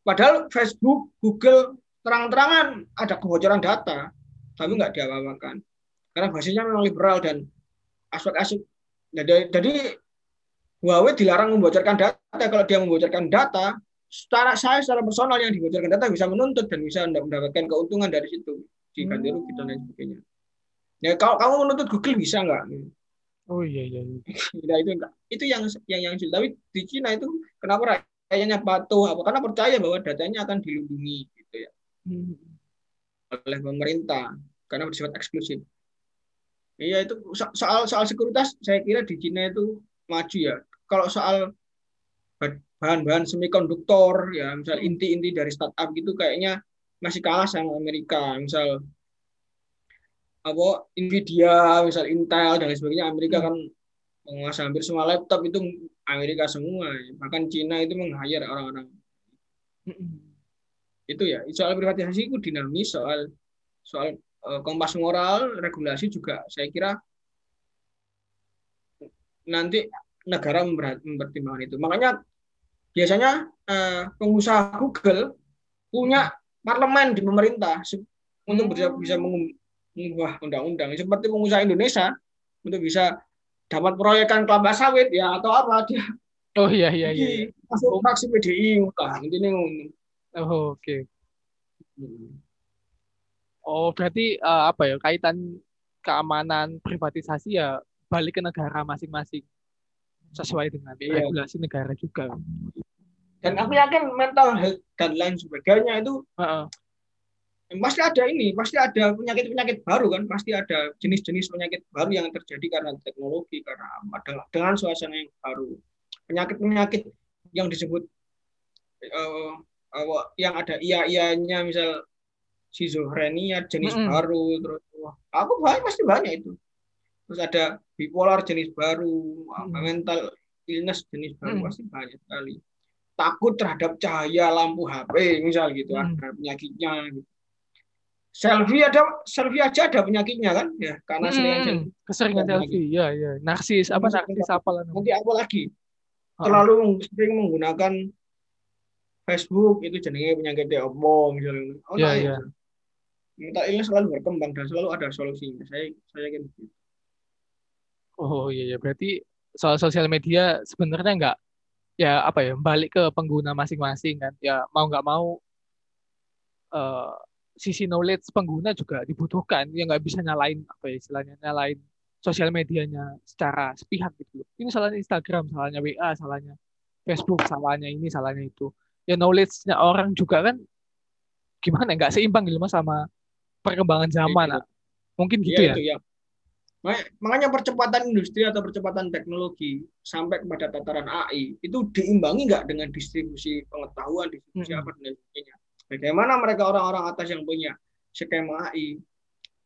Padahal Facebook, Google terang-terangan ada kebocoran data, tapi nggak diapa-apakan. Karena basisnya memang liberal dan aspek-aspek. Jadi, jadi Huawei dilarang membocorkan data. Kalau dia membocorkan data, secara saya secara personal yang dibocorkan data bisa menuntut dan bisa mendapatkan keuntungan dari situ diganti rugi dan lain sebagainya. Ya kalau kamu menuntut Google bisa nggak? Oh iya iya. iya. Nah, itu enggak. Itu yang yang yang sulit. Tapi di Cina itu kenapa rakyatnya patuh? Apa? Karena percaya bahwa datanya akan dilindungi gitu ya Mm. oleh pemerintah karena bersifat eksklusif. Iya itu so- soal soal sekuritas saya kira di Cina itu maju ya. Kalau soal bahan-bahan semikonduktor ya. Misal inti-inti dari startup gitu kayaknya masih kalah sama Amerika. Misal apa Nvidia, misal Intel dan lain sebagainya. Amerika kan menguasai hampir semua laptop itu Amerika semua. Bahkan Cina itu meng-hire orang-orang. Mm-mm. itu ya. Soal privatisasi itu dinamis soal soal eh, kompas moral regulasi juga. Saya kira nanti negara mempertimbangkan itu. Makanya biasanya eh, pengusaha Google punya parlemen di pemerintah untuk bisa bisa mengum- mengubah undang-undang seperti pengusaha Indonesia untuk bisa dapat proyekan kelapa sawit ya atau apa dia Oh iya iya iya. iya. masuk fraksi PDI lah intinya ngono. Oh, oke. Oh berarti eh, apa ya kaitan keamanan privatisasi ya balik ke negara masing-masing sesuai dengan Iya. regulasi negara juga. Dan aku yakin mental health dan lain sebagainya itu Heeh. pasti ada ini, pasti ada penyakit-penyakit baru kan, pasti ada jenis-jenis penyakit baru yang terjadi karena teknologi, karena apa, dengan, suasana yang baru. Penyakit-penyakit yang disebut eh, apa, yang ada iya-iyanya, misal schizophrenia jenis Mm-mm. baru, terus wah, aku banyak pasti banyak itu. Terus ada bipolar jenis baru, Mm. mental illness jenis baru Mm. pasti banyak sekali. Takut terhadap cahaya lampu HP misal gitu, Mm. ada penyakitnya. Gitu. Selfie ada selfie aja ada penyakitnya kan ya karena sering Mm-mm. selfie. Keseringan Ada selfie, ya ya. Narsis apa Narsis. apa lah? Nanti apa lagi? Terlalu sering menggunakan Facebook itu jenenge penyakit opo misalnya. Oh, Iya, nah, mental illness selalu berkembang dan selalu ada solusinya. Saya saya yakin. Oh iya, iya. berarti soal sosial media sebenarnya nggak ya apa ya balik ke pengguna masing-masing kan. Ya mau nggak mau uh, sisi knowledge pengguna juga dibutuhkan. Ya nggak bisa nyalain apa ya istilahnya nyalain sosial medianya secara sepihak gitu ini salahnya Instagram salahnya WA salahnya Facebook salahnya ini salahnya itu. Ya knowledge-nya orang juga kan gimana nggak seimbang gitu mas sama perkembangan zaman ya, mungkin gitu ya, ya. Itu, ya. Makanya percepatan industri atau percepatan teknologi sampai kepada tataran AI itu diimbangi nggak dengan distribusi pengetahuan, distribusi hmm. apa dan sebagainya. Bagaimana mereka orang-orang atas yang punya skema AI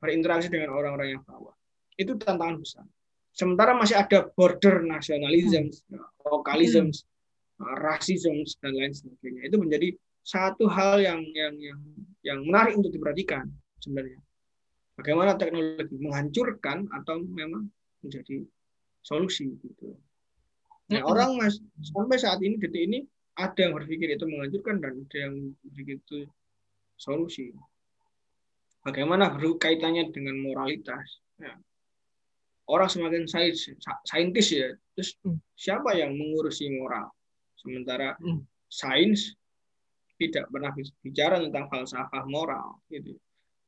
berinteraksi dengan orang-orang yang bawah. Itu tantangan besar. Sementara masih ada border nasionalisme, hmm. lokalisme, hmm. rasisme dan lain sebagainya. Itu menjadi satu hal yang yang yang yang menarik untuk diperhatikan sebenarnya bagaimana teknologi menghancurkan atau memang menjadi solusi gitu. Nah, orang mas sampai saat ini detik ini ada yang berpikir itu menghancurkan dan ada yang berpikir itu solusi. Bagaimana berkaitannya dengan moralitas? Ya. Orang semakin sains, saintis ya, terus mm. siapa yang mengurusi moral? Sementara mm. sains tidak pernah bicara tentang falsafah moral, gitu.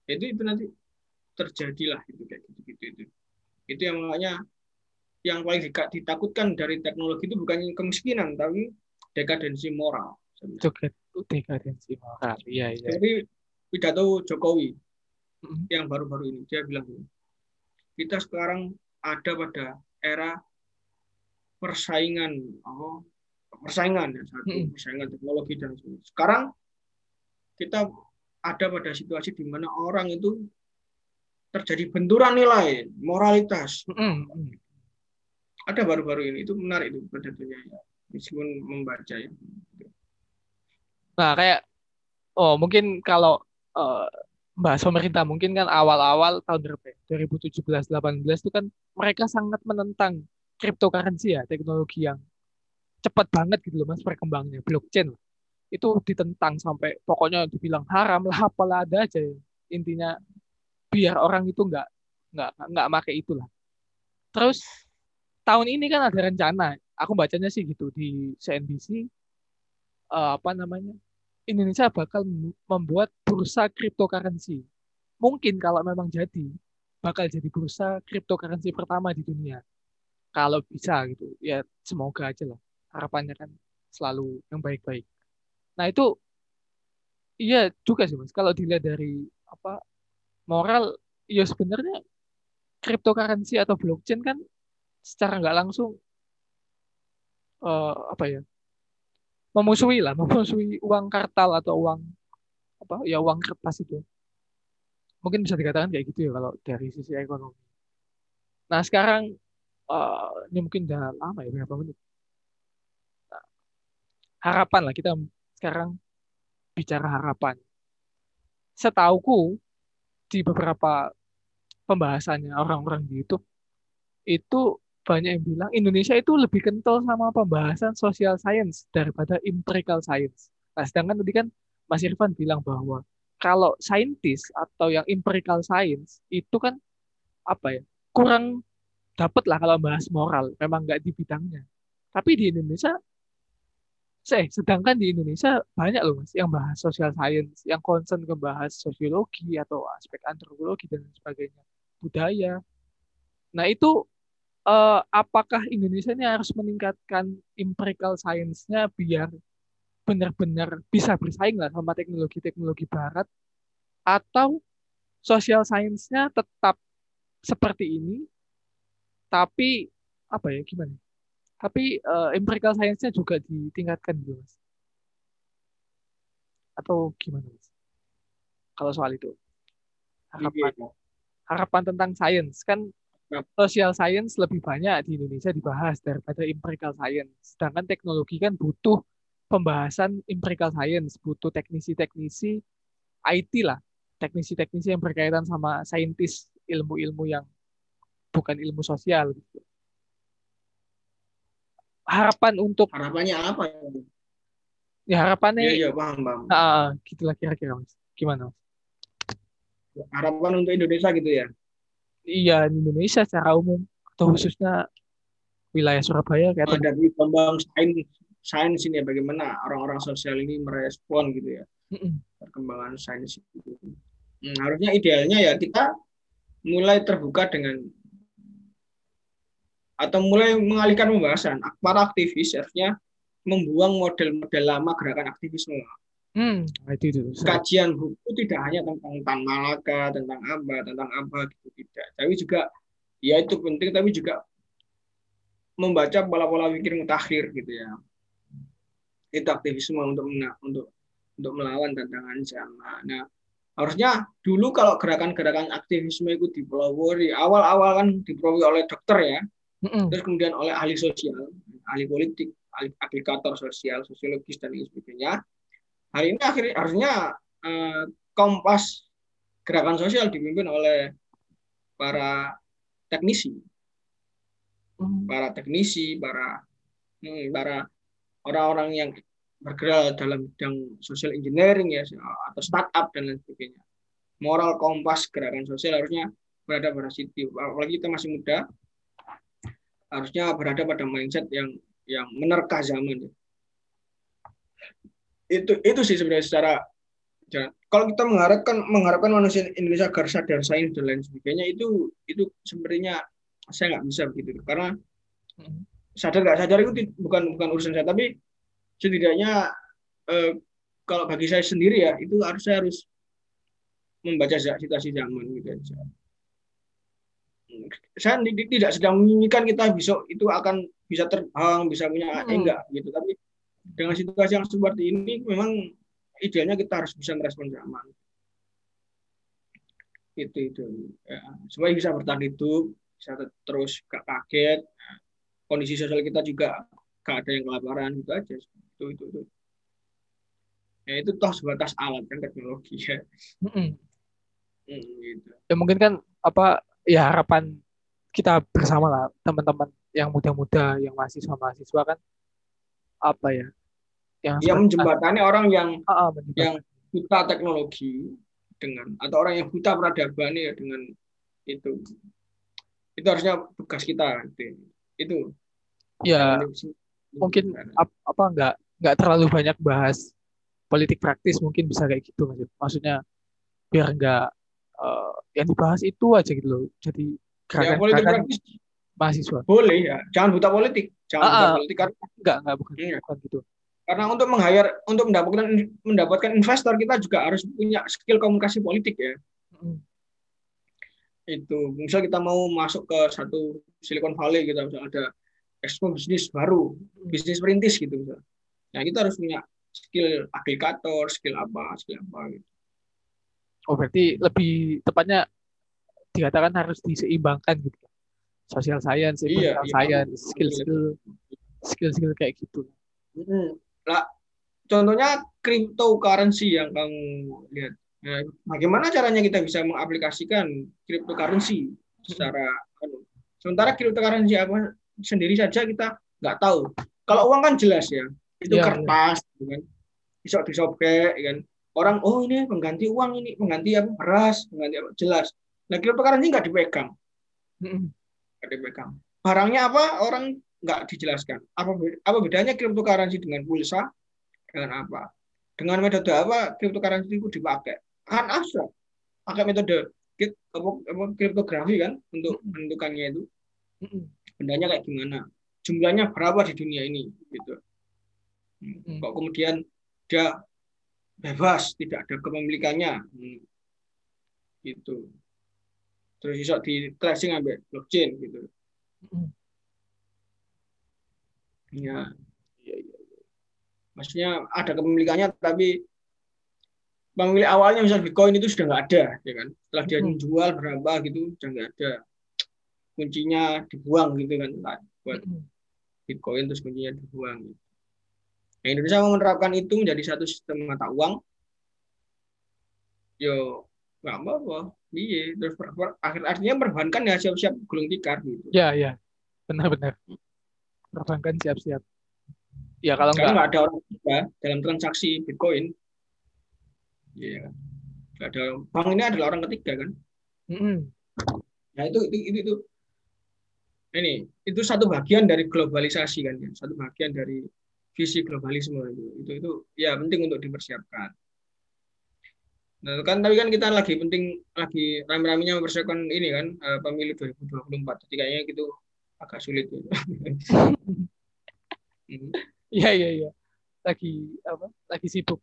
Itu itu nanti terjadilah gitu kayak gitu gitu itu itu yang makanya yang paling ditakutkan dari teknologi itu bukan kemiskinan tapi dekadensi moral dekadensi moral iya iya jadi pidato Jokowi mm-hmm. yang baru-baru ini dia bilang kita sekarang ada pada era persaingan oh, persaingan ya satu mm-hmm. persaingan teknologi dan sebagainya. sekarang kita ada pada situasi di mana orang itu terjadi benturan nilai moralitas. Mm -hmm. Ada baru-baru ini itu menarik itu pidatonya ya. Meskipun membaca ya. Nah, kayak oh mungkin kalau uh, bahas pemerintah mungkin kan awal-awal tahun berapa? 2017 ya? 18 itu kan mereka sangat menentang cryptocurrency ya, teknologi yang cepat banget gitu loh Mas perkembangannya, blockchain. Itu ditentang sampai pokoknya dibilang haram lah apalah ada aja ya. Intinya biar orang itu nggak nggak nggak make itulah. Terus tahun ini kan ada rencana, aku bacanya sih gitu di CNBC uh, eh, apa namanya Indonesia bakal membuat bursa cryptocurrency. Mungkin kalau memang jadi bakal jadi bursa cryptocurrency pertama di dunia. Kalau bisa gitu, ya semoga aja lah. Harapannya kan selalu yang baik-baik. Nah itu iya juga sih mas. Kalau dilihat dari apa moral ya sebenarnya cryptocurrency atau blockchain kan secara nggak langsung uh, apa ya memusuhi lah memusuhi uang kartal atau uang apa ya uang kertas itu. Mungkin bisa dikatakan kayak gitu ya kalau dari sisi ekonomi. Nah sekarang uh, ini mungkin udah lama ya berapa menit? Nah, harapan lah kita sekarang bicara harapan. Setauku di beberapa pembahasannya orang-orang di YouTube itu banyak yang bilang Indonesia itu lebih kental sama pembahasan social science daripada empirical science. Nah, sedangkan tadi kan Mas Irfan bilang bahwa kalau saintis atau yang empirical science itu kan apa ya kurang dapat lah kalau bahas moral, memang nggak di bidangnya. Tapi di Indonesia saya sedangkan di Indonesia banyak loh mas yang bahas social science, yang concern ke bahas sosiologi atau aspek antropologi dan sebagainya, budaya. Nah itu eh, apakah Indonesia ini harus meningkatkan empirical science-nya biar benar-benar bisa bersaing lah sama teknologi-teknologi barat? Atau social science-nya tetap seperti ini tapi apa ya gimana tapi uh, empirical science-nya juga ditingkatkan gitu mas. Atau gimana mas? Kalau soal itu. Harapan. Iya, harapan tentang science. Kan social science lebih banyak di Indonesia dibahas daripada empirical science. Sedangkan teknologi kan butuh pembahasan empirical science butuh teknisi-teknisi IT lah. Teknisi-teknisi yang berkaitan sama saintis ilmu-ilmu yang bukan ilmu sosial gitu harapan untuk harapannya apa? Ya harapannya iya, iya paham paham. Uh, gitulah kira-kira mas. Gimana mas? Harapan untuk Indonesia gitu ya? Iya Indonesia secara umum atau khususnya wilayah Surabaya kayak oh, dari Bambang sains sains ini ya bagaimana orang-orang sosial ini merespon gitu ya perkembangan sains itu. Hmm, harusnya idealnya ya kita mulai terbuka dengan atau mulai mengalihkan pembahasan para aktivis harusnya membuang model-model lama gerakan aktivisme Hmm, itu, itu. Kajian buku tidak hanya tentang Tan Malaka, tentang apa, tentang apa gitu tidak. Tapi juga ya itu penting, tapi juga membaca pola-pola pikir mutakhir gitu ya. Itu aktivisme untuk untuk untuk melawan tantangan zaman. Nah, harusnya dulu kalau gerakan-gerakan aktivisme itu dipelopori awal-awal kan dipelopori oleh dokter ya, mm -mm. terus kemudian oleh ahli sosial, ahli politik, ahli aplikator sosial, sosiologis dan sebagainya hari ini akhirnya harusnya eh, Kompas gerakan sosial dipimpin oleh para teknisi, hmm. para teknisi, para hmm, para orang-orang yang bergerak dalam bidang social engineering ya atau startup dan lain sebagainya. Moral kompas gerakan sosial harusnya berada pada situ. Apalagi kita masih muda, harusnya berada pada mindset yang yang menerka zaman. Ya itu itu sih sebenarnya secara kalau kita mengharapkan mengharapkan manusia Indonesia agar sadar sains dan lain sebagainya itu itu sebenarnya saya nggak bisa begitu karena hmm. sadar nggak sadar itu bukan bukan urusan saya tapi setidaknya eh, kalau bagi saya sendiri ya itu harus saya harus membaca situasi zaman gitu aja. Saya tidak sedang menginginkan kita besok itu akan bisa terbang, bisa punya hmm. enggak gitu, tapi dengan situasi yang seperti ini memang idealnya kita harus bisa merespon zaman itu itu ya. supaya bisa bertahan hidup bisa terus gak kaget kondisi sosial kita juga gak ada yang kelaparan gitu aja itu itu itu ya itu toh sebatas alat kan teknologi ya mm -hmm. mm, gitu. ya mungkin kan apa ya harapan kita bersama lah teman-teman yang muda-muda yang mahasiswa mahasiswa kan. Apa ya? Yang yang menjembatani orang yang uh, uh, yang buta teknologi dengan atau orang yang buta peradaban ya dengan itu. Itu harusnya tugas kita itu, itu. ya mungkin ap, apa nggak nggak terlalu banyak bahas politik praktis mungkin bisa kayak gitu maksud maksudnya biar nggak uh, yang dibahas itu aja gitu loh. Jadi ya, politik praktis. mahasiswa. Boleh ya. Jangan buta politik. Jangan uh, buta politik karena enggak enggak bukan, iya. bukan gitu. Karena untuk meng untuk mendapatkan mendapatkan investor kita juga harus punya skill komunikasi politik ya. Hmm. itu. Misal kita mau masuk ke satu Silicon Valley gitu misal ada ekspor bisnis baru bisnis perintis gitu misal. Nah kita harus punya skill aplikator skill apa skill apa gitu oh berarti lebih tepatnya dikatakan harus diseimbangkan gitu sosial science, iya, iya, science, skill-skill, skill-skill kayak gitu. Hmm. Lah, contohnya cryptocurrency yang kamu lihat. Nah, bagaimana caranya kita bisa mengaplikasikan cryptocurrency secara anu? Sementara cryptocurrency apa sendiri saja kita nggak tahu. Kalau uang kan jelas ya, itu ya, kertas, ya. kan, bisa disobek, kan. Orang, oh ini pengganti uang ini, pengganti apa beras, pengganti apa jelas. Nah cryptocurrency nggak dipegang, nggak dipegang. Barangnya apa orang nggak dijelaskan. Apa apa bedanya cryptocurrency dengan pulsa? Dengan apa? Dengan metode apa cryptocurrency itu dipakai? Kan abstrak. Pakai metode kriptografi kan untuk menentukannya itu. Bendanya kayak gimana? Jumlahnya berapa di dunia ini gitu. Kok kemudian dia bebas, tidak ada kepemilikannya. Hmm. Gitu. Terus bisa di tracing sampai blockchain gitu. Ya. Iya, iya, iya. Maksudnya ada kepemilikannya tapi pemilik awalnya misal Bitcoin itu sudah nggak ada, ya kan? Setelah dia hmm. jual berapa gitu, sudah nggak ada. Kuncinya dibuang gitu kan, buat hmm. Bitcoin terus kuncinya dibuang. Gitu. Nah, Indonesia mau menerapkan itu menjadi satu sistem mata uang. Yo, nggak apa-apa. Iya, terus ber, ber, akhir artinya perbankan ya siap-siap gulung tikar gitu. Ya, ya. Benar-benar. Hmm perbankan siap-siap. Ya kalau nggak ada orang juga dalam transaksi Bitcoin, ya Nggak ada bank ini adalah orang ketiga kan. Mm-mm. Nah itu itu itu, itu ini itu satu bagian dari globalisasi kan ya, satu bagian dari visi globalisme itu itu itu ya penting untuk dipersiapkan. Nah, kan tapi kan kita lagi penting lagi rame-ramenya mempersiapkan ini kan uh, pemilu 2024. Jadi kayaknya gitu agak sulit gitu. Hmm. Iya iya iya. Lagi apa? Lagi sibuk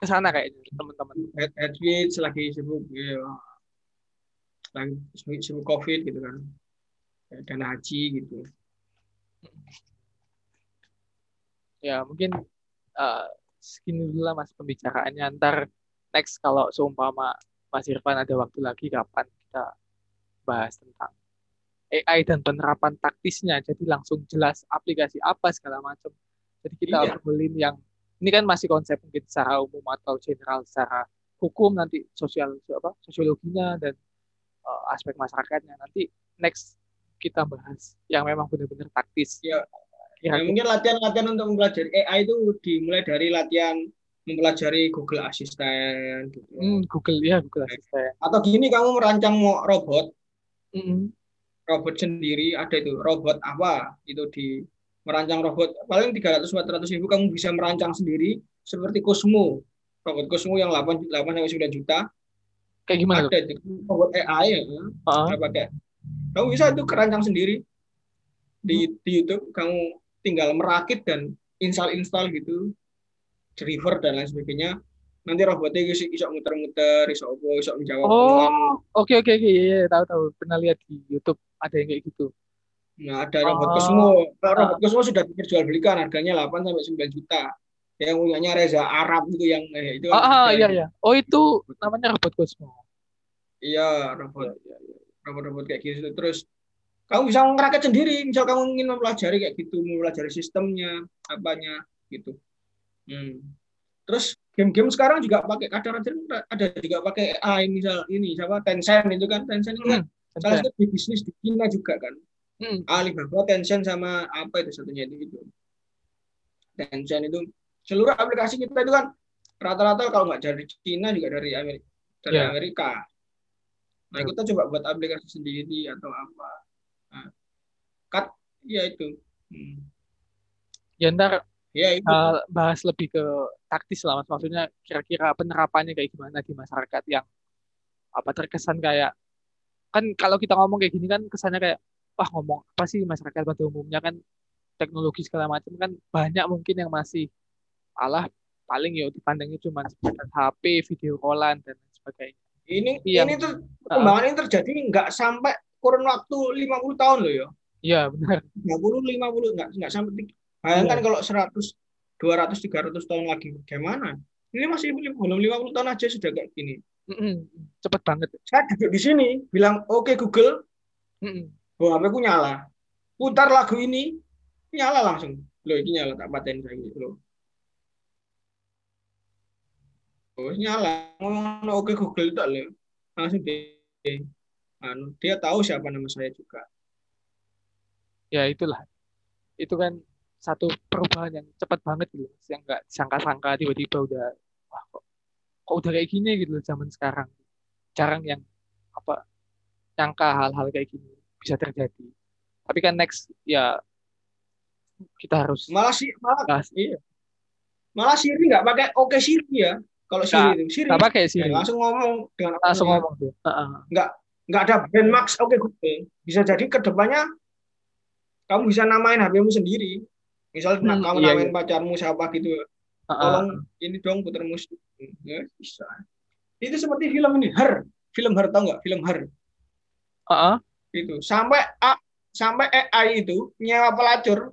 ke sana kayaknya teman-teman. Head, head switch lagi sibuk ya. Lagi sibuk, sibuk Covid gitu kan. Dana haji gitu. Ya mungkin uh, segini dulu lah mas pembicaraannya. Ntar next kalau seumpama Mas Irfan ada waktu lagi kapan kita bahas tentang AI dan penerapan taktisnya. Jadi langsung jelas aplikasi apa segala macam. Jadi kita Iya. obrolin yang ini kan masih konsep mungkin secara umum atau general secara hukum nanti sosial apa sosiologinya dan uh, aspek masyarakatnya nanti next kita bahas yang memang benar-benar taktis. Ya. Ya, mungkin latihan-latihan untuk mempelajari AI itu dimulai dari latihan mempelajari Google Assistant gitu. Hmm, Google ya Google Assistant. Atau gini kamu merancang mo- robot, Mm-mm. robot sendiri ada itu robot apa? Itu di merancang robot paling 300 400 ribu kamu bisa merancang sendiri seperti Cosmo. Robot Cosmo yang 8 8 sampai 9 juta. Kayak gimana ada itu robot AI ya. Nggak pakai kamu bisa itu kerancang sendiri. Di di YouTube kamu tinggal merakit dan install install gitu driver dan lain sebagainya nanti robotnya bisa bisa muter-muter bisa apa bisa menjawab. Oh, oke oke oke, iya, iya, tahu tahu. Pernah lihat di YouTube ada yang kayak gitu. nah ada robot Oh. Cosmo Kalau robot Cosmo sudah diperjualbelikan harganya 8 sampai 9 juta yang punyanya Reza Arab gitu yang eh, itu Ah, ah, ada- iya iya. Oh, itu namanya robot Cosmo. iya robot Iya, iya. robot-robot kayak gitu terus kamu bisa ngerakit sendiri misal kamu ingin mempelajari kayak gitu mempelajari sistemnya apanya gitu. Hmm. terus game-game sekarang juga pakai kadang-kadang ada juga pakai AI misal ini siapa? Tencent itu kan Tencent itu kan Hmm, salah satu di bisnis di China juga kan. Hmm. Alibaba Tencent sama apa itu satunya itu itu. Tencent itu. Seluruh aplikasi kita itu kan rata-rata kalau nggak dari Cina juga dari Amerika dari Ya. Amerika. Nah kita coba buat aplikasi sendiri atau apa nah, cut ya itu hmm. Ya ntar ya itu uh, bahas lebih ke taktis lah mas. Maksudnya kira-kira penerapannya kayak gimana di masyarakat yang apa terkesan kayak kan kalau kita ngomong kayak gini kan kesannya kayak wah ngomong apa sih masyarakat pada umumnya kan teknologi segala macam kan banyak mungkin yang masih alah paling ya dipandangnya cuma sebatas HP, video callan dan sebagainya. ini Iya. ini tuh perkembangan ini terjadi nggak sampai kurun waktu 50 tahun loh ya Iya benar. 50 50 nggak nggak sampai bayangkan Iya. kalau 100 200 300 tahun lagi bagaimana ini masih belum 50 tahun aja sudah kayak gini Mm-mm. Cepet banget. saya duduk di sini bilang oke Google Mm-mm. oh HP ku nyala putar lagu ini nyala langsung loh ini nyala tak paten saya gitu loh oh nyala ngomong oke Google tak loh langsung anu, dia tahu siapa nama saya juga Ya itulah. Itu kan satu perubahan yang cepat banget gitu. Yang nggak sangka-sangka tiba-tiba udah wah kok, kok udah kayak gini gitu loh zaman sekarang. Jarang yang apa nyangka hal-hal kayak gini bisa terjadi. Tapi kan next ya kita harus malah sih malah bahas. iya malah Siri nggak pakai oke Siri ya kalau Nggak, Siri itu Siri Nggak pakai ya, Siri. langsung ngomong dengan Langsung ngomong tuh. Heeh. Nggak ada brand max. Oke Google. Bisa jadi ke depannya kamu bisa namain HP-mu sendiri. Misal Hmm, kamu iya, namain pacarmu siapa gitu Heeh. tolong ini dong putar musik ya bisa. Itu seperti film ini Her. Film Her tau nggak? Film Her. Heeh. itu. Sampai A, sampai AI itu nyewa pelacur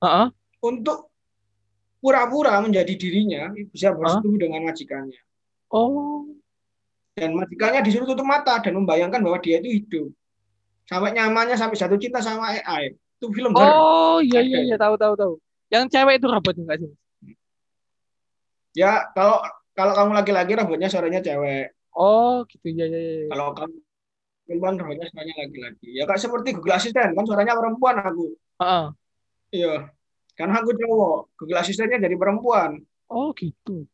Heeh. untuk pura-pura menjadi dirinya bisa bersetubuh dengan majikannya. Oh. Dan majikannya disuruh tutup mata dan membayangkan bahwa dia itu hidup. Sampai nyamannya sampai jatuh cinta sama AI itu film Her Oh iya iya iya. Tahu tahu tahu. Yang cewek itu robot enggak sih? ya kalau kalau kamu laki-laki robotnya suaranya cewek. Oh gitu. Ya ya ya. kalau kamu perempuan robotnya suaranya laki-laki. Ya kayak seperti Google Assistant kan suaranya perempuan aku. Heeh. iya. Karena aku cowok Google Assistant-nya jadi perempuan. Oh gitu.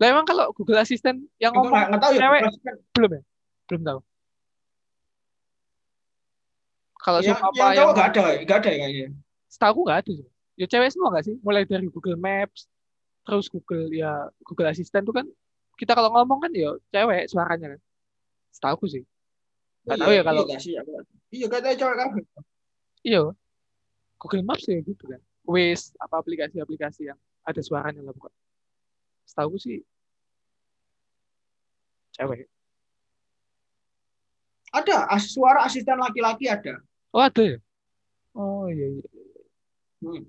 Lah emang kalau Google Assistant yang ngomong nggak tahu ya. cewek belum ya? Belum tahu. Kalau Yang, semua apa yang yang cowok nggak ada, nggak ada ya kayaknya. setahu nggak ada sih. Ya cewek semua nggak sih? Mulai dari Google Maps, terus Google ya Google Assistant tuh kan kita kalau ngomong kan ya cewek suaranya kan. Setahu aku sih. Nggak tahu ya kalau Iya, sih, tahu. Iya, katanya cowok kabeh. iya Google Maps ya gitu kan. Waze apa aplikasi-aplikasi yang ada suaranya lah bukan. Setahu sih cewek. Ada as- suara asisten laki-laki ada. Oh ada ya? Oh iya iya. Hmm.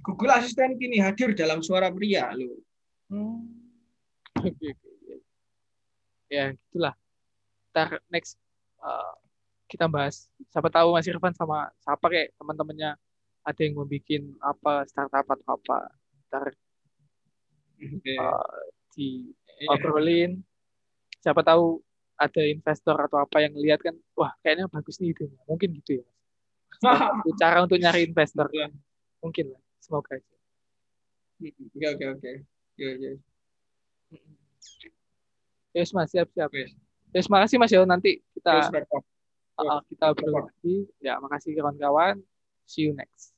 Google Assistant kini hadir dalam suara pria loh. Hmm. Ya, gitulah. Ntar next uh, kita bahas. Siapa tahu Mas Irfan sama siapa kayak teman-temannya ada yang mau bikin apa startup atau apa. Ntar Oke. uh, di Iya. obrolin. Siapa tahu ada investor atau apa yang lihat kan, wah kayaknya bagus nih idenya. Mungkin gitu ya. Satu cara untuk nyari investor. Iya. Mungkin lah. Semoga aja. Oke oke oke. Iya. Yes, Mas, siap, siap. Wes. Yes, makasih Mas Yo. Nanti kita record. Uh, kita obrol lagi. Ya, makasih kawan-kawan. See you next.